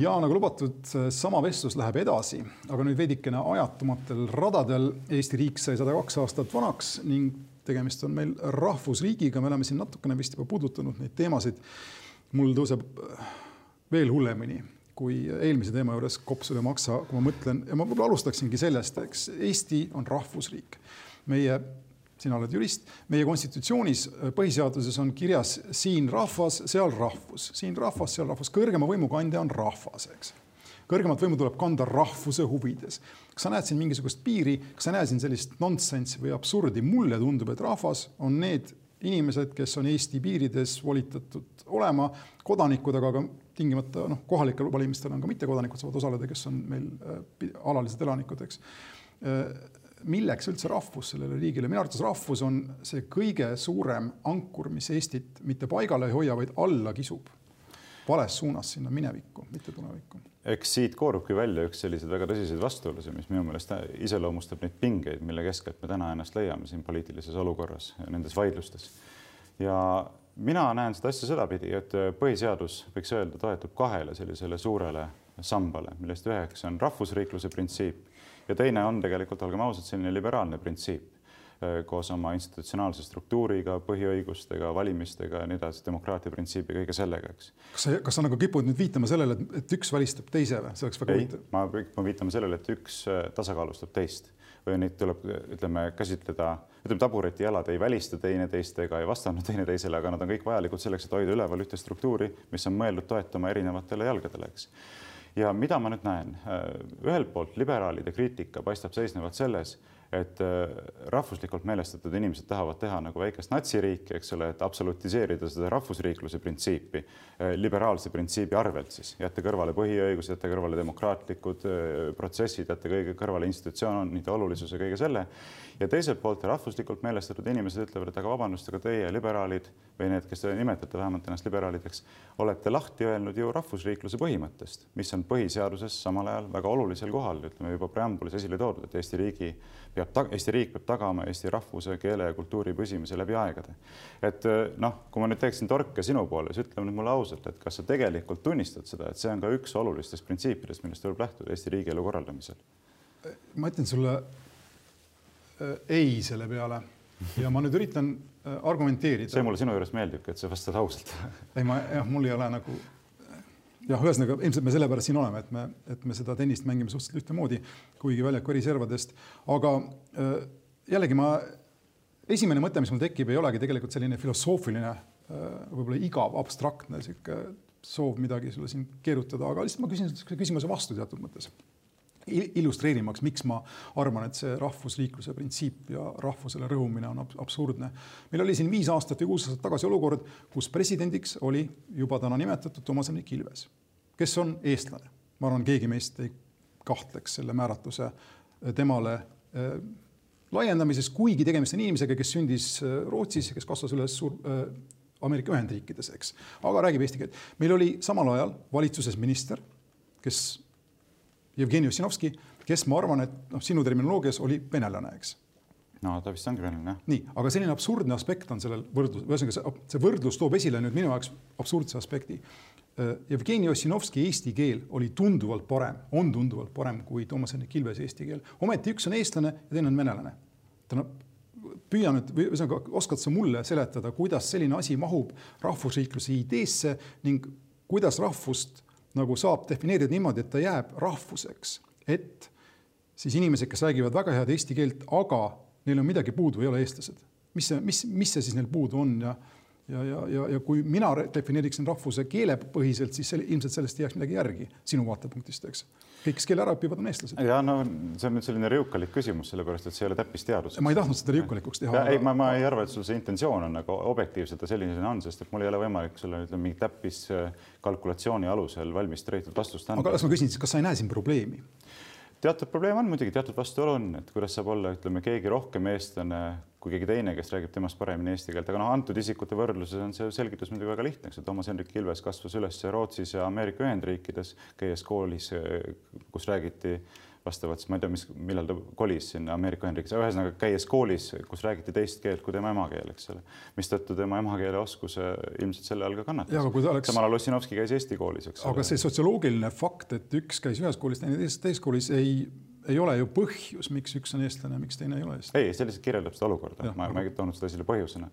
ja nagu lubatud, sama vestlus läheb edasi, aga nüüd veidikene ajatumatel radadel. Eesti riik sai sada kaks aastat vanaks ning tegemist on meil rahvusriigiga, me oleme siin natukene vist juba puudutanud neid teemasid. mul tõuseb veel hullemini kui eelmise teema juures kopsule maksa, kui ma mõtlen ja ma võib-olla alustaksingi sellest, eks Eesti on rahvusriik. meie, sina oled jurist, meie konstitutsioonis, põhiseaduses on kirjas siin rahvas, seal rahvus, siin rahvas, seal rahvus, kõrgema võimu kandja on rahvas, eks kõrgemat võimu tuleb kanda rahvuse huvides. kas sa näed siin mingisugust piiri, kas sa näed siin sellist nonsensi või absurdi? mulle tundub, et rahvas on need inimesed, kes on Eesti piirides volitatud olema kodanikud, aga ka tingimata noh, kohalikel valimistel on ka mittekodanikud saavad osaleda, kes on meil äh, alalised elanikud, eks. Äh, milleks üldse rahvus sellele riigile, minu arvates rahvus on see kõige suurem ankur, mis Eestit mitte paigale ei hoia, vaid alla kisub vales suunas sinna minevikku, mitte tulevikku. eks siit koorubki välja üks selliseid väga tõsiseid vastuolusid, mis minu meelest iseloomustab neid pingeid, mille keskelt me täna ennast leiame siin poliitilises olukorras, nendes vaidlustes. ja mina näen seda asja sedapidi, et põhiseadus, võiks öelda, toetub kahele sellisele suurele sambale, millest üheks on rahvusriikluse printsiip ja teine on tegelikult, olgem ausad, selline liberaalne printsiip eh, koos oma institutsionaalse struktuuriga, põhiõigustega, valimistega ja nii edasi, demokraatia printsiibi, kõige sellega, eks. kas sa, kas sa nagu kipud nüüd viitama sellele, et üks välistab teise või? see oleks väga huvitav. ma kipun viitama sellele, et üks eh, tasakaalustab teist või neid tuleb, ütleme, käsitleda, ütleme, taburetijalad ei välista teineteist ega ei vastanud teineteisele, aga nad on kõik vajalikud selleks, et hoida üleval ühte struktuuri, mis on mõeldud toetama erinevatele jalgadele, eks. ja mida ma nüüd näen, ühelt poolt liberaalide kriitika paistab seisnevat selles et äh, rahvuslikult meelestatud inimesed tahavad teha nagu väikest natsiriiki, eks ole, et absolutiseerida seda rahvusriikluse printsiipi äh, liberaalse printsiibi arvelt siis, jätta kõrvale põhiõigused, jätta kõrvale demokraatlikud äh, protsessid, jätta kõige kõrvale institutsioonide olulisuse, kõige selle. ja teiselt poolt rahvuslikult meelestatud inimesed ütlevad, et aga vabandust, aga teie liberaalid või need, kes te nimetate vähemalt ennast liberaalideks, olete lahti öelnud ju rahvusriikluse põhimõttest, mis on põhiseaduses samal ajal väga olulisel kohal, ütleme juba preambulis esile toodud, et Eesti riigi peab, Eesti riik peab tagama eesti rahvuse, keele ja kultuuri püsimise läbi aegade. et eh, noh, kui ma nüüd teeksin torke sinu poole, siis ütle nüüd mulle ausalt, et kas sa tegelikult tunnistad seda, et see on ka üks olulistest printsiipidest, millest tuleb lähtuda Eesti riigielu korraldamisel? ma ütlen sulle äh, ei selle peale ja ma nüüd üritan äh, argumenteerida. see mulle sinu juures meeldibki, et sa vastad ausalt ei, ma jah, mul ei ole nagu jah, ühesõnaga ilmselt me sellepärast siin oleme, et me, et me seda tennist mängime suhteliselt ühtemoodi, kuigi väljaku eriservadest. aga äh, jällegi ma, esimene mõte, mis mul tekib, ei olegi tegelikult selline filosoofiline, äh, võib-olla igav, abstraktne sihuke soov midagi sulle siin keerutada, aga lihtsalt ma küsin küsimuse vastu teatud mõttes. illustreerimaks, miks ma arvan, et see rahvusriikluse printsiip ja rahvusele rõhumine on absurdne. meil oli siin viis aastat või kuus aastat tagasi olukord, kus presidendiks oli juba täna nimetatud Toomas Hendrik Ilves, kes on eestlane. ma arvan, keegi meist ei kahtleks selle määratluse temale äh, laiendamises, kuigi tegemist on inimesega, kes sündis äh, Rootsis ja kes kasvas üles suur äh, Ameerika Ühendriikides, eks, aga räägib eesti keelt. meil oli samal ajal valitsuses minister, kes Jevgeni Ossinovski, kes ma arvan, et noh, sinu terminoloogias oli venelane, eks no ta vist ongi venelane, jah. nii, aga selline absurdne aspekt on sellel võrdlus, ühesõnaga see, see võrdlus toob esile nüüd minu jaoks absurdse aspekti. Äh, Jevgeni Ossinovski eesti keel oli tunduvalt parem, on tunduvalt parem kui Toomas Hendrik Ilvese eesti keel. ometi üks on eestlane ja teine on venelane. tähendab, püüa nüüd, või ühesõnaga, oskad sa mulle seletada, kuidas selline asi mahub rahvusriikluse ideesse ning kuidas rahvust nagu saab defineerida niimoodi, et ta jääb rahvuseks, et siis inimesed, kes räägivad väga head eesti keelt, aga neil on midagi puudu, ei ole eestlased. mis see, mis, mis see siis neil puudu on ja ja, ja, ja, ja kui mina defineeriksin rahvuse keelepõhiselt, siis selle, ilmselt sellest ei jääks midagi järgi sinu vaatepunktist, eks. kõik, kes keele ära õpivad, on eestlased. ja no see on nüüd selline riukalik küsimus, sellepärast et see ei ole täppisteadus. ma ei tahtnud seda riukalikuks teha. ei, ma, ma ei arva, et sul see intentsioon on nagu objektiivselt ja sellisena on, sest et mul ei ole võimalik sulle ütleme mingi täppiskalkulatsiooni alusel valmis treitud vastust anda. aga las ma küsin siis, kas sa ei näe siin probleemi? Teatud probleem on muidugi, teatud vastuolu on, et kuidas saab olla, ütleme, keegi rohkem eestlane kui keegi teine, kes räägib temast paremini eesti keelt, aga noh, antud isikute võrdluses on see selgitus muidugi väga lihtne, eks ju, Toomas Hendrik Ilves kasvas üles Rootsis ja Ameerika Ühendriikides, käies koolis, kus räägiti vastavalt siis ma ei tea, mis, millal ta kolis sinna Ameerika Ühendriikides, ühesõnaga käies koolis, kus räägiti teist keelt kui tema emakeel, eks ole. mistõttu tema emakeele oskus ilmselt selle all ka kannatas. Oleks... samal ajal Ossinovski käis Eesti koolis, eks ole. aga see sotsioloogiline fakt, et üks käis ühes koolis, teine teises, teises koolis ei ei ole ju põhjus, miks üks on eestlane, miks teine ei ole eestlane. ei, see lihtsalt kirjeldab seda olukorda, ma, ma ei toonud seda esile põhjusena.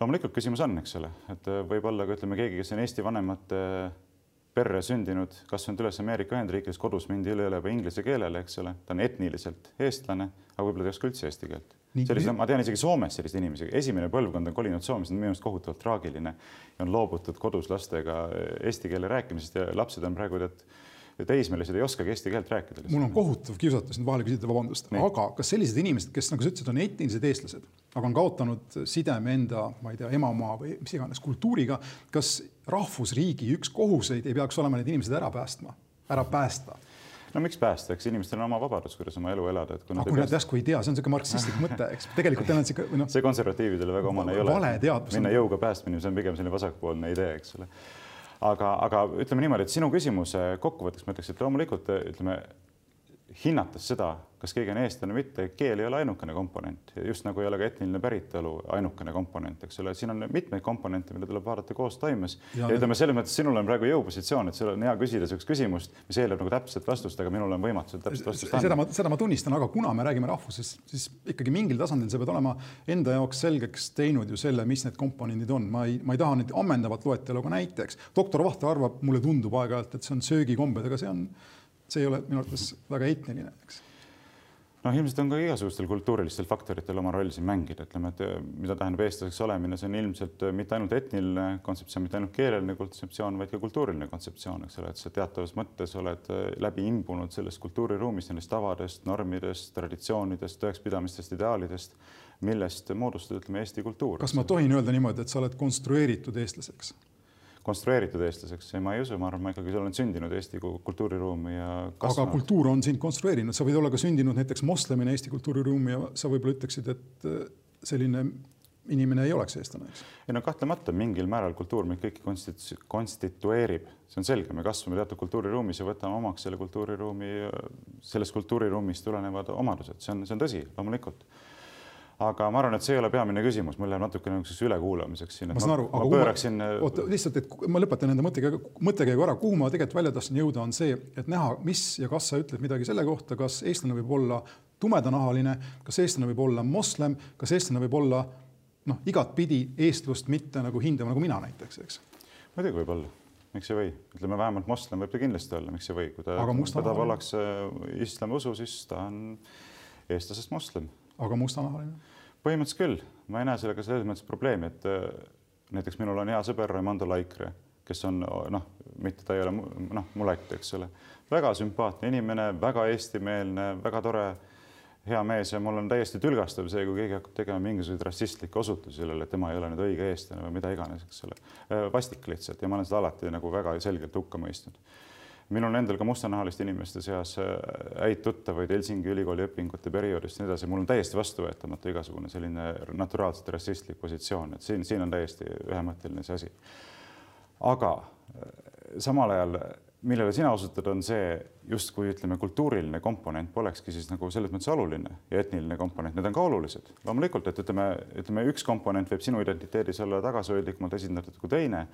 loomulikult küsimus on, eks ole, et võib-olla ka ütleme keegi, kes on Eesti vanemate perre sündinud, kasvanud üles Ameerika Ühendriikides, kodus mindi üle juba inglise keelele, eks ole, ta on etniliselt eestlane, aga võib-olla ta ei oska üldse eesti keelt. sellist, ma tean isegi Soomes selliseid inimesi, esimene põlvkond on kolinud Soome, see on minu arust kohutavalt traagiline ja on loobutud kodus lastega eesti keele rääkimisest ja lapsed on praegu tead teismelised ei oskagi eesti keelt rääkida. mul on kohutav kiusatus nüüd vahele küsida, vabandust, aga kas sellised inimesed, kes nagu sa ütlesid, on etnilised eestlased, aga on kaotanud sideme enda, ma ei tea, emamaa või mis iganes kultuuriga, kas rahvusriigi üks kohuseid ei peaks olema need inimesed ära päästma, ära päästa? no miks päästa, eks inimestel on oma vabadus, kuidas oma elu elada, et kui nad, kui nad järsku ei tea, see on niisugune marksistlik mõte, eks tegelikult teil on või noh. see konservatiividele väga omane ei ole. vale teadvus. minna jõuga päästmine, see on pigem selline vasakpoolne idee, eks ole aga, aga ütleme niimoodi, et sinu küsimuse kokkuvõtteks ma ütleks, et loomulikult ütleme, hinnates seda, kas keegi on eestlane või mitte, keel ei ole ainukene komponent, just nagu ei ole ka etniline päritolu ainukene komponent, eks ole, siin on mitmeid komponente, mida tuleb vaadata koostoimes. ja, ja ütleme selles mõttes, sinul on praegu jõupositsioon, et sul on hea küsida niisugust küsimust, mis eeldab nagu täpset vastust, aga minul on võimatu seda täpset vastust anda. seda ma, seda ma tunnistan, aga kuna me räägime rahvusest, siis ikkagi mingil tasandil sa pead olema enda jaoks selgeks teinud ju selle, mis need komponendid on, ma ei, ma ei taha nüüd ammendavat loetelu, aga näiteks doktor Vahter arvab, mulle tundub aeg-ajalt, et see on söögikombed, aga see on see ei ole minu arvates väga etniline, eks noh, ilmselt on ka igasugustel kultuurilistel faktoritel oma roll siin mängida, ütleme, et eh, mida tähendab eestlaseks olemine, see on ilmselt eh, mitte ainult etniline kontseptsioon, mitte ainult keeleline kontseptsioon, vaid ka kultuuriline kontseptsioon, eks ole, et sa teatavas mõttes oled eh, läbi imbunud sellest kultuuriruumist, nendest tavadest, normidest, traditsioonidest, tõekspidamistest, ideaalidest, millest moodustab, ütleme, Eesti kultuur. kas ma tohin öelda niimoodi, et sa oled konstrueeritud eestlaseks? Konstrueeritud eestlaseks, ma ei usu, ma arvan, ma ikkagi olen sündinud Eesti kultuuriruumi ja kasvanud. aga kultuur on sind konstrueerinud, sa võid olla ka sündinud näiteks moslemina Eesti kultuuriruumi ja sa võib-olla ütleksid, et äh, selline inimene ei oleks eestlane, eks? ei no kahtlemata mingil määral kultuur meid kõiki konstitu-, konstitueerib, see on selge, me kasvame teatud kultuuriruumis ja võtame omaks selle kultuuriruumi, sellest kultuuriruumist tulenevad omadused, see on, see on tõsi, loomulikult aga ma arvan, et see ei ole peamine küsimus, mul läheb natuke niisuguseks ülekuulamiseks siin. ma saan aru, aga pööraksin... ma, oota lihtsalt, et ma lõpetan enda mõttekäigu, mõttekäigu ära, kuhu ma tegelikult välja tahtsin jõuda, on see, et näha, mis ja kas sa ütled midagi selle kohta, kas eestlane võib olla tumedanahaline, kas eestlane võib olla moslem, kas eestlane võib olla noh, igatpidi eestlust mitte nagu hindama nagu mina näiteks, eks. muidugi võib olla miks ei või, ütleme vähemalt moslem võib ta kindlasti olla, miks ei või, kui ta, ta ollakse islami usu, siis ta on eestlasest moslem aga mustanahaline? põhimõtteliselt küll, ma ei näe sellega selles mõttes probleemi, et äh, näiteks minul on hea sõber Raimondo Laikre, kes on noh, mitte ta ei ole noh, mulett, eks ole, väga sümpaatne inimene, väga eestimeelne, väga tore, hea mees ja mul on täiesti tülgastav see, kui keegi hakkab tegema mingisuguseid rassistlikke osutusi sellele, et tema ei ole nüüd õige eestlane või mida iganes, eks ole. vastik lihtsalt ja ma olen seda alati nagu väga selgelt hukka mõistnud minul on endal ka mustanahaliste inimeste seas äh, häid tuttavaid Helsingi ülikooli õpingute perioodist ja nii edasi, mul on täiesti vastuvõetamatu igasugune selline naturaalselt rassistlik positsioon, et siin, siin on täiesti ühemõtteline see asi. aga äh, samal ajal, millele sina osutad, on see justkui ütleme, kultuuriline komponent polekski siis nagu selles mõttes oluline ja etniline komponent, need on ka olulised. loomulikult, et ütleme, ütleme üks komponent võib sinu identiteedis olla tagasihoidlikumalt esindatud kui teine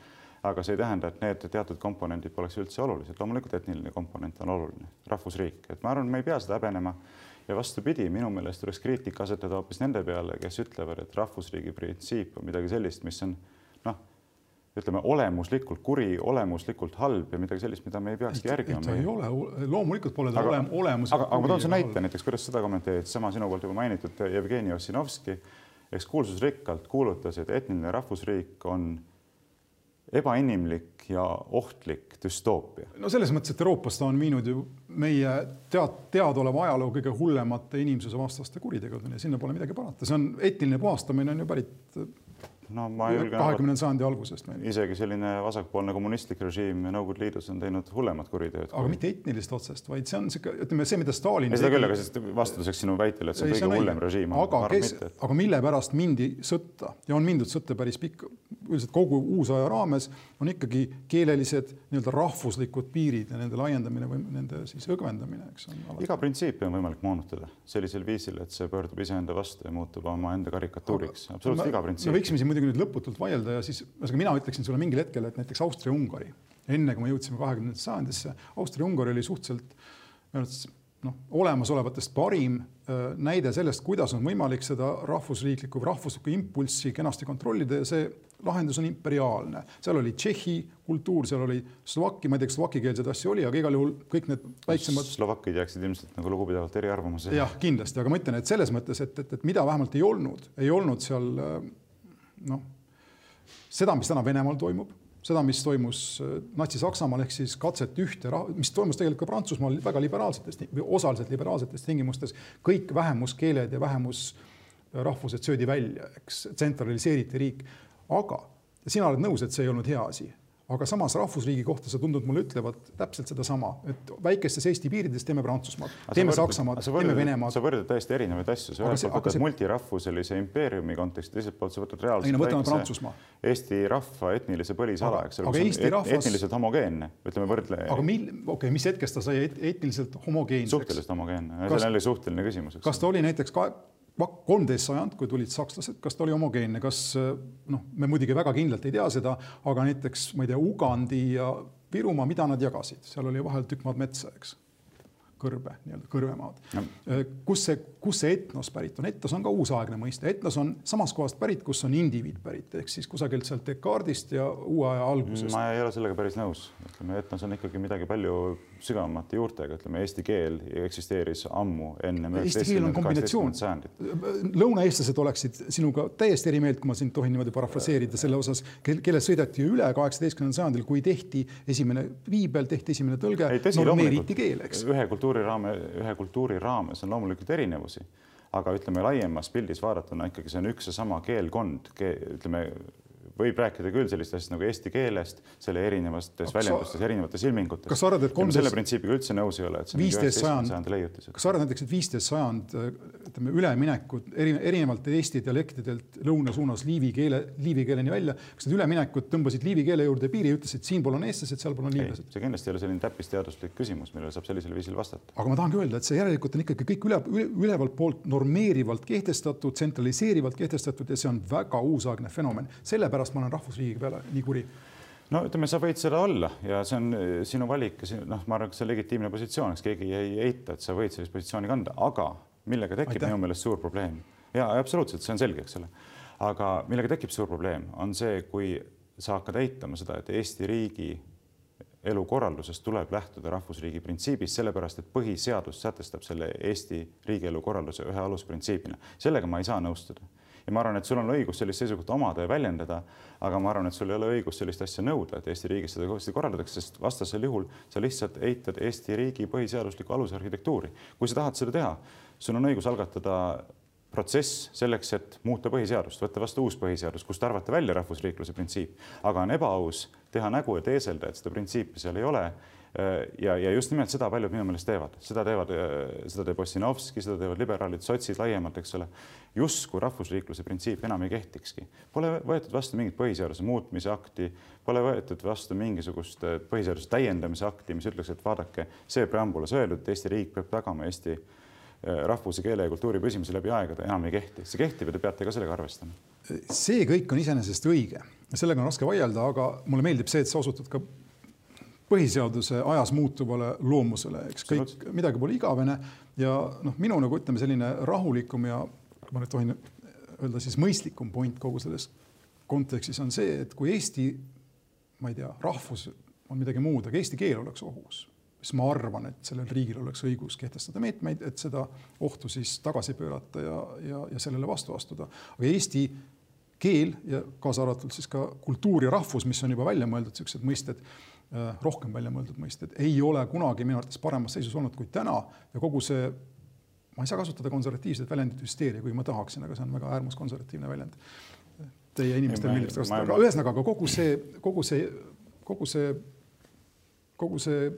aga see ei tähenda, et need teatud komponendid poleks üldse olulised. loomulikult etniline komponent on oluline, rahvusriik, et ma arvan, me ei pea seda häbenema. ja vastupidi, minu meelest tuleks kriitika asetada hoopis nende peale, kes ütlevad, et rahvusriigi printsiip on midagi sellist, mis on noh, ütleme olemuslikult kuri, olemuslikult halb ja midagi sellist, mida me ei peakski järgima. ta ei ole, loomulikult pole ta olem, olemus. aga, aga ma toon sulle näite näiteks, kuidas seda kommenteerida, sama sinu poolt juba mainitud Jevgeni Ossinovski, eks kuulsusrikkalt kuulutas, et etniline rahvusriik on ebainimlik ja ohtlik düstoopia. no selles mõttes, et Euroopas ta on viinud ju meie tead, teadaoleva ajaloo kõige hullemate inimsusevastaste kuritegudeni ja sinna pole midagi parata, see on etniline puhastamine on ju pärit no ma julgen kahekümnenda sajandi algusest. isegi selline vasakpoolne kommunistlik režiim Nõukogude Liidus on teinud hullemat kuritööd. aga kui... mitte etnilist otsest, vaid see on sihuke, ütleme see, mida Stalin. seda küll, aga siis vastuseks sinu väitele, et see on kõige hullem režiim. aga kes, aga mille pärast mindi sõtta ja on mindud sõtta päris pikk, üldiselt kogu uusaja raames on ikkagi keelelised nii-öelda rahvuslikud piirid ja nende laiendamine või nende siis õgvendamine, eks on. iga printsiipi on võimalik moonutada sellisel viisil, et see pöördub iseenda vastu ja muutub omaenda karikatuuriks. absoluutselt iga printsiip. me võiksime siin muidugi muidugi nüüd lõputult vaielda ja siis ühesõnaga mina ütleksin sulle mingil hetkel, et näiteks Austria-Ungari, enne kui me jõudsime kahekümnendasse sajandisse, Austria-Ungari oli suhteliselt noh, olemasolevatest parim äh, näide sellest, kuidas on võimalik seda rahvusriiklikku, rahvuslikku impulssi kenasti kontrollida ja see lahendus on imperiaalne. seal oli Tšehhi kultuur, seal oli Slovakki, ma ei tea, kas slovakikeelseid asju oli, aga igal juhul kõik need väiksemad. slovakid jääksid ilmselt nagu lugupidavalt eriarvamusele. jah, kindlasti, aga ma ütlen, et selles mõttes, et, et, et mida vähemalt ei olnud, ei olnud seal äh, noh, seda, mis täna Venemaal toimub, seda, mis toimus äh, Natsi-Saksamaal ehk siis katset ühte, mis toimus tegelikult ka Prantsusmaal väga liberaalsetes osaliselt liberaalsetes tingimustes, kõik vähemuskeeled ja vähemusrahvused söödi välja, eks tsentraliseeriti riik, aga sina oled nõus, et see ei olnud hea asi aga samas rahvusriigi kohta sa tundud mulle ütlevat täpselt sedasama, et väikestes Eesti piirides teeme Prantsusmaad, teeme Saksamaad, teeme Venemaad. sa võrdled täiesti erinevaid asju, sa ühelt poolt võtad see... multirahvuselise impeeriumi konteksti, teiselt poolt sa võtad reaalselt. ei no Prantsusmaa. Eesti rahva etnilise põlisala, eks ole, mis on rahvas... etniliselt homogeenne, ütleme võrdle. aga mil, okei okay,, mis hetkest ta sai etniliselt homogeenseks? suhteliselt homogeenne, see on jälle suhteline küsimus. kas ta oli näiteks ka kolmteist sajand, kui tulid sakslased, kas ta oli homogeenne, kas noh, me muidugi väga kindlalt ei tea seda, aga näiteks ma ei tea, Ugandi ja Virumaa, mida nad jagasid, seal oli vahel tükk maad metsa, eks kõrbe, nii-öelda kõrvemaad no.. Äh, kus see, kus see etnos pärit on, etnos on ka uusaegne mõiste, etnos on samast kohast pärit, kus on indiviid pärit, ehk siis kusagilt sealt Descartesist ja uue aja algusest. ma ei ole sellega päris nõus, ütleme, etnos on ikkagi midagi palju sügavamate juurtega, ütleme, eesti keel eksisteeris ammu enne. Eesti keel on kombinatsioon. lõunaeestlased oleksid sinuga täiesti eri meelt, kui ma sind tohin niimoodi parafraseerida selle osas, kelle sõideti üle kaheksateistkümnendal sajandil, kui tehti esimene viibel, tehti esimene tõlge, normeeriti keel, eks. ühe kultuuri kultuuri raame, ühe kultuuri raames on loomulikult erinevusi, aga ütleme laiemas pildis vaadatuna ikkagi see on üks ja sama keelkond ke,, ütleme võib rääkida küll sellist asjast nagu eesti keelest, selle erinevates väljendustes, erinevates ilmingutes. kas sa arvad, et kolmteist? selle printsiibiga üldse nõus ei ole, et see on viisteist sajand, kas sa arvad näiteks, et viisteist sajand, ütleme üleminekud eri, erinevalt Eesti dialektidelt lõuna suunas liivi keele, liivi keeleni välja, kas need üleminekud tõmbasid liivi keele juurde piiri ütlesid, siinpool on eestlased, sealpool on liivlased? see kindlasti ei ole selline täppisteaduslik küsimus, millele saab sellisel viisil vastata. aga ma tahangi öelda, et see järelikult on ikkagi kõik üle, üle, ülevalt poolt normeerivalt kehtestatud, tsentraliseerivalt kehtestatud ja see on väga uusaegne fenomen. sellepärast ma olen rahvusriigi peale nii kuri no ütleme, sa võid seda olla ja see on eh, sinu valik noh, ma arvan, et see on legitiimne positsioon, eks keegi ei eita, et sa võid sellist positsiooni kanda, aga millega tekib minu meelest suur probleem ja absoluutselt, see on selge, eks ole. aga millega tekib suur probleem, on see, kui sa hakkad eitama seda, et Eesti riigi elukorralduses tuleb lähtuda rahvusriigi printsiibist, sellepärast et põhiseadus sätestab selle Eesti riigielu korralduse ühe alusprintsiibina. sellega ma ei saa nõustuda ja ma arvan, et sul on õigus sellist seisukohta omada ja väljendada, aga ma arvan, et sul ei ole õigust sellist asja nõuda, et Eesti riigis seda kõvasti korraldatakse, sest vastasel juhul sa lihtsalt eitad Eesti riigi põhiseaduslikku alusarhitektuuri. kui sa tahad seda teha, sul on õigus algatada protsess selleks, et muuta põhiseadust, võtta vastu uus põhiseadus, kust arvata välja rahvusriikluse printsiip, aga on ebaaus teha nägu ja teeselda, et seda printsiipi seal ei ole ja, ja just nimelt seda paljud minu meelest teevad, seda teevad, seda teeb Ossinovski, seda teevad liberaalid, sotsid laiemalt, eks ole. justkui rahvusriikluse printsiip enam ei kehtikski, pole võetud vastu mingit põhiseaduse muutmise akti, pole võetud vastu mingisugust põhiseaduse täiendamise akti, mis ütleks, et vaadake, see preambulas öeldud, et Eesti riik peab tagama Eesti Äh, rahvuse, keele ja kultuuri püsimise läbi aegade. Enam ei kehti, see kehtib ja te peate ka sellega arvestama. see kõik on iseenesest õige, sellega on raske vaielda, aga mulle meeldib see, et sa osutad ka põhiseaduse ajas muutuvale loomusele, eks kõik, midagi pole igavene ja noh, minu nagu ütleme, selline rahulikum ja ma nüüd tohin öelda siis mõistlikum point kogu selles kontekstis on see, et kui Eesti, ma ei tea, rahvus on midagi muud, aga eesti keel oleks ohus siis ma arvan, et sellel riigil oleks õigus kehtestada meetmeid, et seda ohtu siis tagasi pöörata ja, ja, ja sellele vastu astuda. aga eesti keel ja kaasa arvatud siis ka kultuur ja rahvus, mis on juba välja mõeldud, niisugused mõisted, äh, rohkem välja mõeldud mõisted, ei ole kunagi minu arvates paremas seisus olnud kui täna ja kogu see, ma ei saa kasutada konservatiivset väljendit hüsteeria, kuigi ma tahaksin, aga see on väga äärmuskonservatiivne väljend. Teie inimestele meeldib seda kasutada, aga ühesõnaga, aga kogu see, kogu see, kogu see, kogu see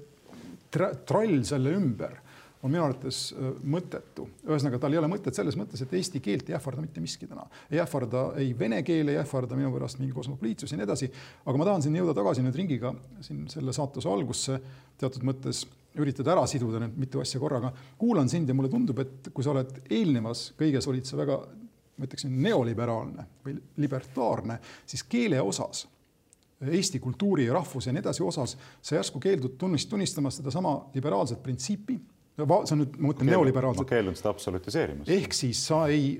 trall selle ümber on minu arvates äh, mõttetu. ühesõnaga, tal ei ole mõtet selles mõttes, et eesti keelt ei ähvarda mitte miski täna. ei ähvarda ei vene keel, ei ähvarda minu pärast mingi kosmopoliitsus ja nii edasi. aga ma tahan siin jõuda tagasi nüüd ringiga siin selle saatuse algusse teatud mõttes üritada ära siduda need mitu asja korraga. kuulan sind ja mulle tundub, et kui sa oled eelnevas kõiges olid sa väga, ma ütleksin, neoliberaalne või libertaarne, siis keele osas Eesti kultuuri ja rahvuse ja nii edasi osas sa järsku keeldud tunnist, tunnistamast sedasama liberaalset printsiipi. See on nüüd, ma mõtlen neoliberaalset. ma keeldun seda absolutiseerimast. ehk siis sa ei,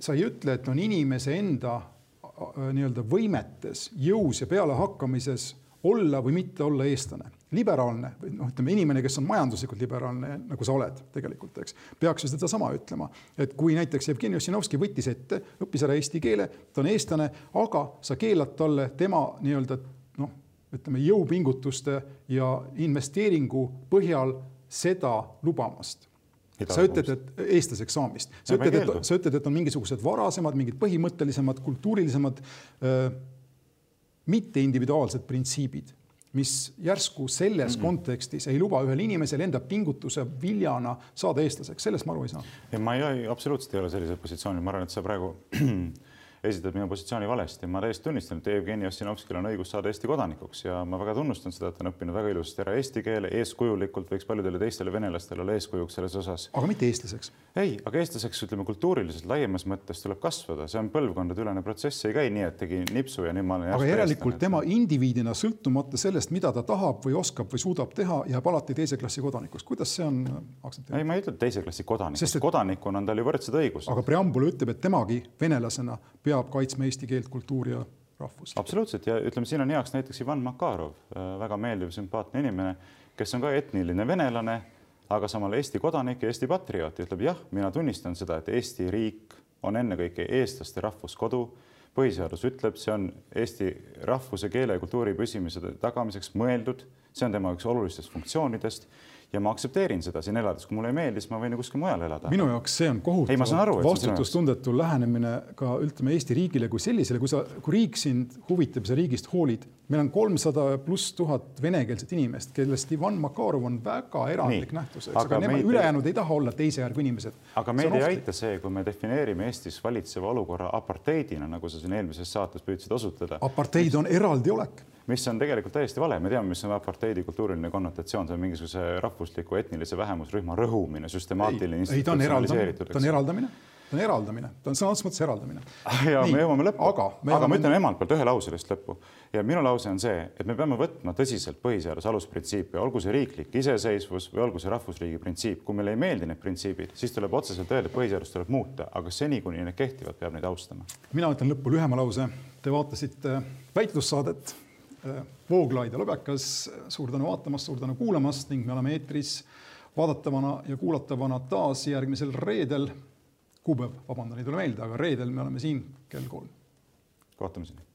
sa ei ütle, et on inimese enda äh, nii-öelda võimetes, jõus ja pealehakkamises olla või mitte olla eestlane. liberaalne või noh, ütleme inimene, kes on majanduslikult liberaalne, nagu sa oled tegelikult, eks, peaks ju sedasama ütlema, et kui näiteks Jevgeni Ossinovski võttis ette, õppis ära eesti keele, ta on eestlane, aga sa keelad talle tema nii-öelda noh, ütleme jõupingutuste ja investeeringu põhjal seda lubamast. Sa ütled, et eestlaseks saamist, sa ütled, et sa ütled, et on mingisugused varasemad, mingid põhimõttelisemad, kultuurilisemad mitte individuaalsed printsiibid, mis järsku selles mm -hmm. kontekstis ei luba ühel inimesel enda pingutuse viljana saada eestlaseks, sellest ma aru ei saa. ma ei, absoluutselt ei ole sellisel positsioonil, ma arvan, et sa praegu esitad minu positsiooni valesti. ma täiesti tunnistan, et Jevgeni Ossinovskil on õigus saada Eesti kodanikuks ja ma väga tunnustan seda, et ta on õppinud väga ilusasti ära eesti keele eeskujulikult, võiks paljudele teistele venelastele olla eeskujuks selles osas. aga mitte eestlaseks? ei, aga eestlaseks ütleme kultuuriliselt laiemas mõttes tuleb kasvada, see on põlvkondadeülene protsess, ei käi nii, et tegi nipsu ja nüüd ma olen. aga järelikult tema indiviidina, sõltumata sellest, mida ta tahab või oskab või suudab teha, jääb alati teise klassi kodanikuks. kuidas see on aktsepteeritud? ei, ma ei ütle teise klassi kodanik, et... kodanikuna on tal ju võrdsed õigused. aga preambul ütleb, et temagi venelasena peab kaitsma eesti keelt, kultuuri ja rahvust. absoluutselt ja ütleme, siin on heaks näiteks Ivan Makarov, äh, väga meeldiv, sümpaatne inimene, kes on ka etniline venelane, aga samal Eesti kodanik ja Eesti patrioot ja ütleb jah, mina tunnistan seda, et Eesti riik on ennekõike eestlaste rahvuskodu. põhiseadus ütleb, see on Eesti rahvuse, keele ja kultuuri püsimise tagamiseks mõeldud, see on tema üks olulistest funktsioonidest ja ma aktsepteerin seda siin elades, kui mulle ei meeldi, siis ma võin ju kuskil mujal elada. minu jaoks see on kohutavalt vastutustundetu lähenemine ka ütleme Eesti riigile kui sellisele, kui sa, kui riik sind huvitab, sa riigist hoolid. meil on kolmsada pluss tuhat venekeelset inimest, kellest Ivan Makarov on väga erandlik Nii, nähtus, eks, aga, nemad ülejäänud ei taha olla teise järgu inimesed. aga meid ei aita see, kui me defineerime Eestis valitseva olukorra aparteidina, nagu sa siin eelmises saates püüdsid osutada. aparteid on eraldi olek mis on tegelikult täiesti vale, me teame, mis on aparteidi kultuuriline konnotatsioon, see on mingisuguse rahvusliku etnilise vähemusrühma rõhumine, süstemaatiline. ei, ta on eraldamine, ta on eraldamine, ta on eraldamine, ta on sõna otseses mõttes eraldamine. ja Nii, me jõuame lõppu, aga, aga ma ütlen emalt poolt ühe lause vist lõppu ja minu lause on see, et me peame võtma tõsiselt põhiseaduse alusprintsiipe, olgu see riiklik iseseisvus või olgu see rahvusriigi printsiip. kui meile ei meeldi need printsiibid, siis tuleb otseselt öelda, et põhiseadust tuleb muuta, aga seni, kuni need kehtivad, peab neid austama. mina ütlen lõppu lühema lause. Te vaatasite väitlussaadet Vooglaid ja Lobekas, suur tänu vaatamast, suur tänu kuulamast ning me oleme eetris vaadatavana ja kuulatavana taas järgmisel reedel kuupäev, vabandan, ei tule meelde, aga reedel me oleme siin kell kolm. kohtumiseni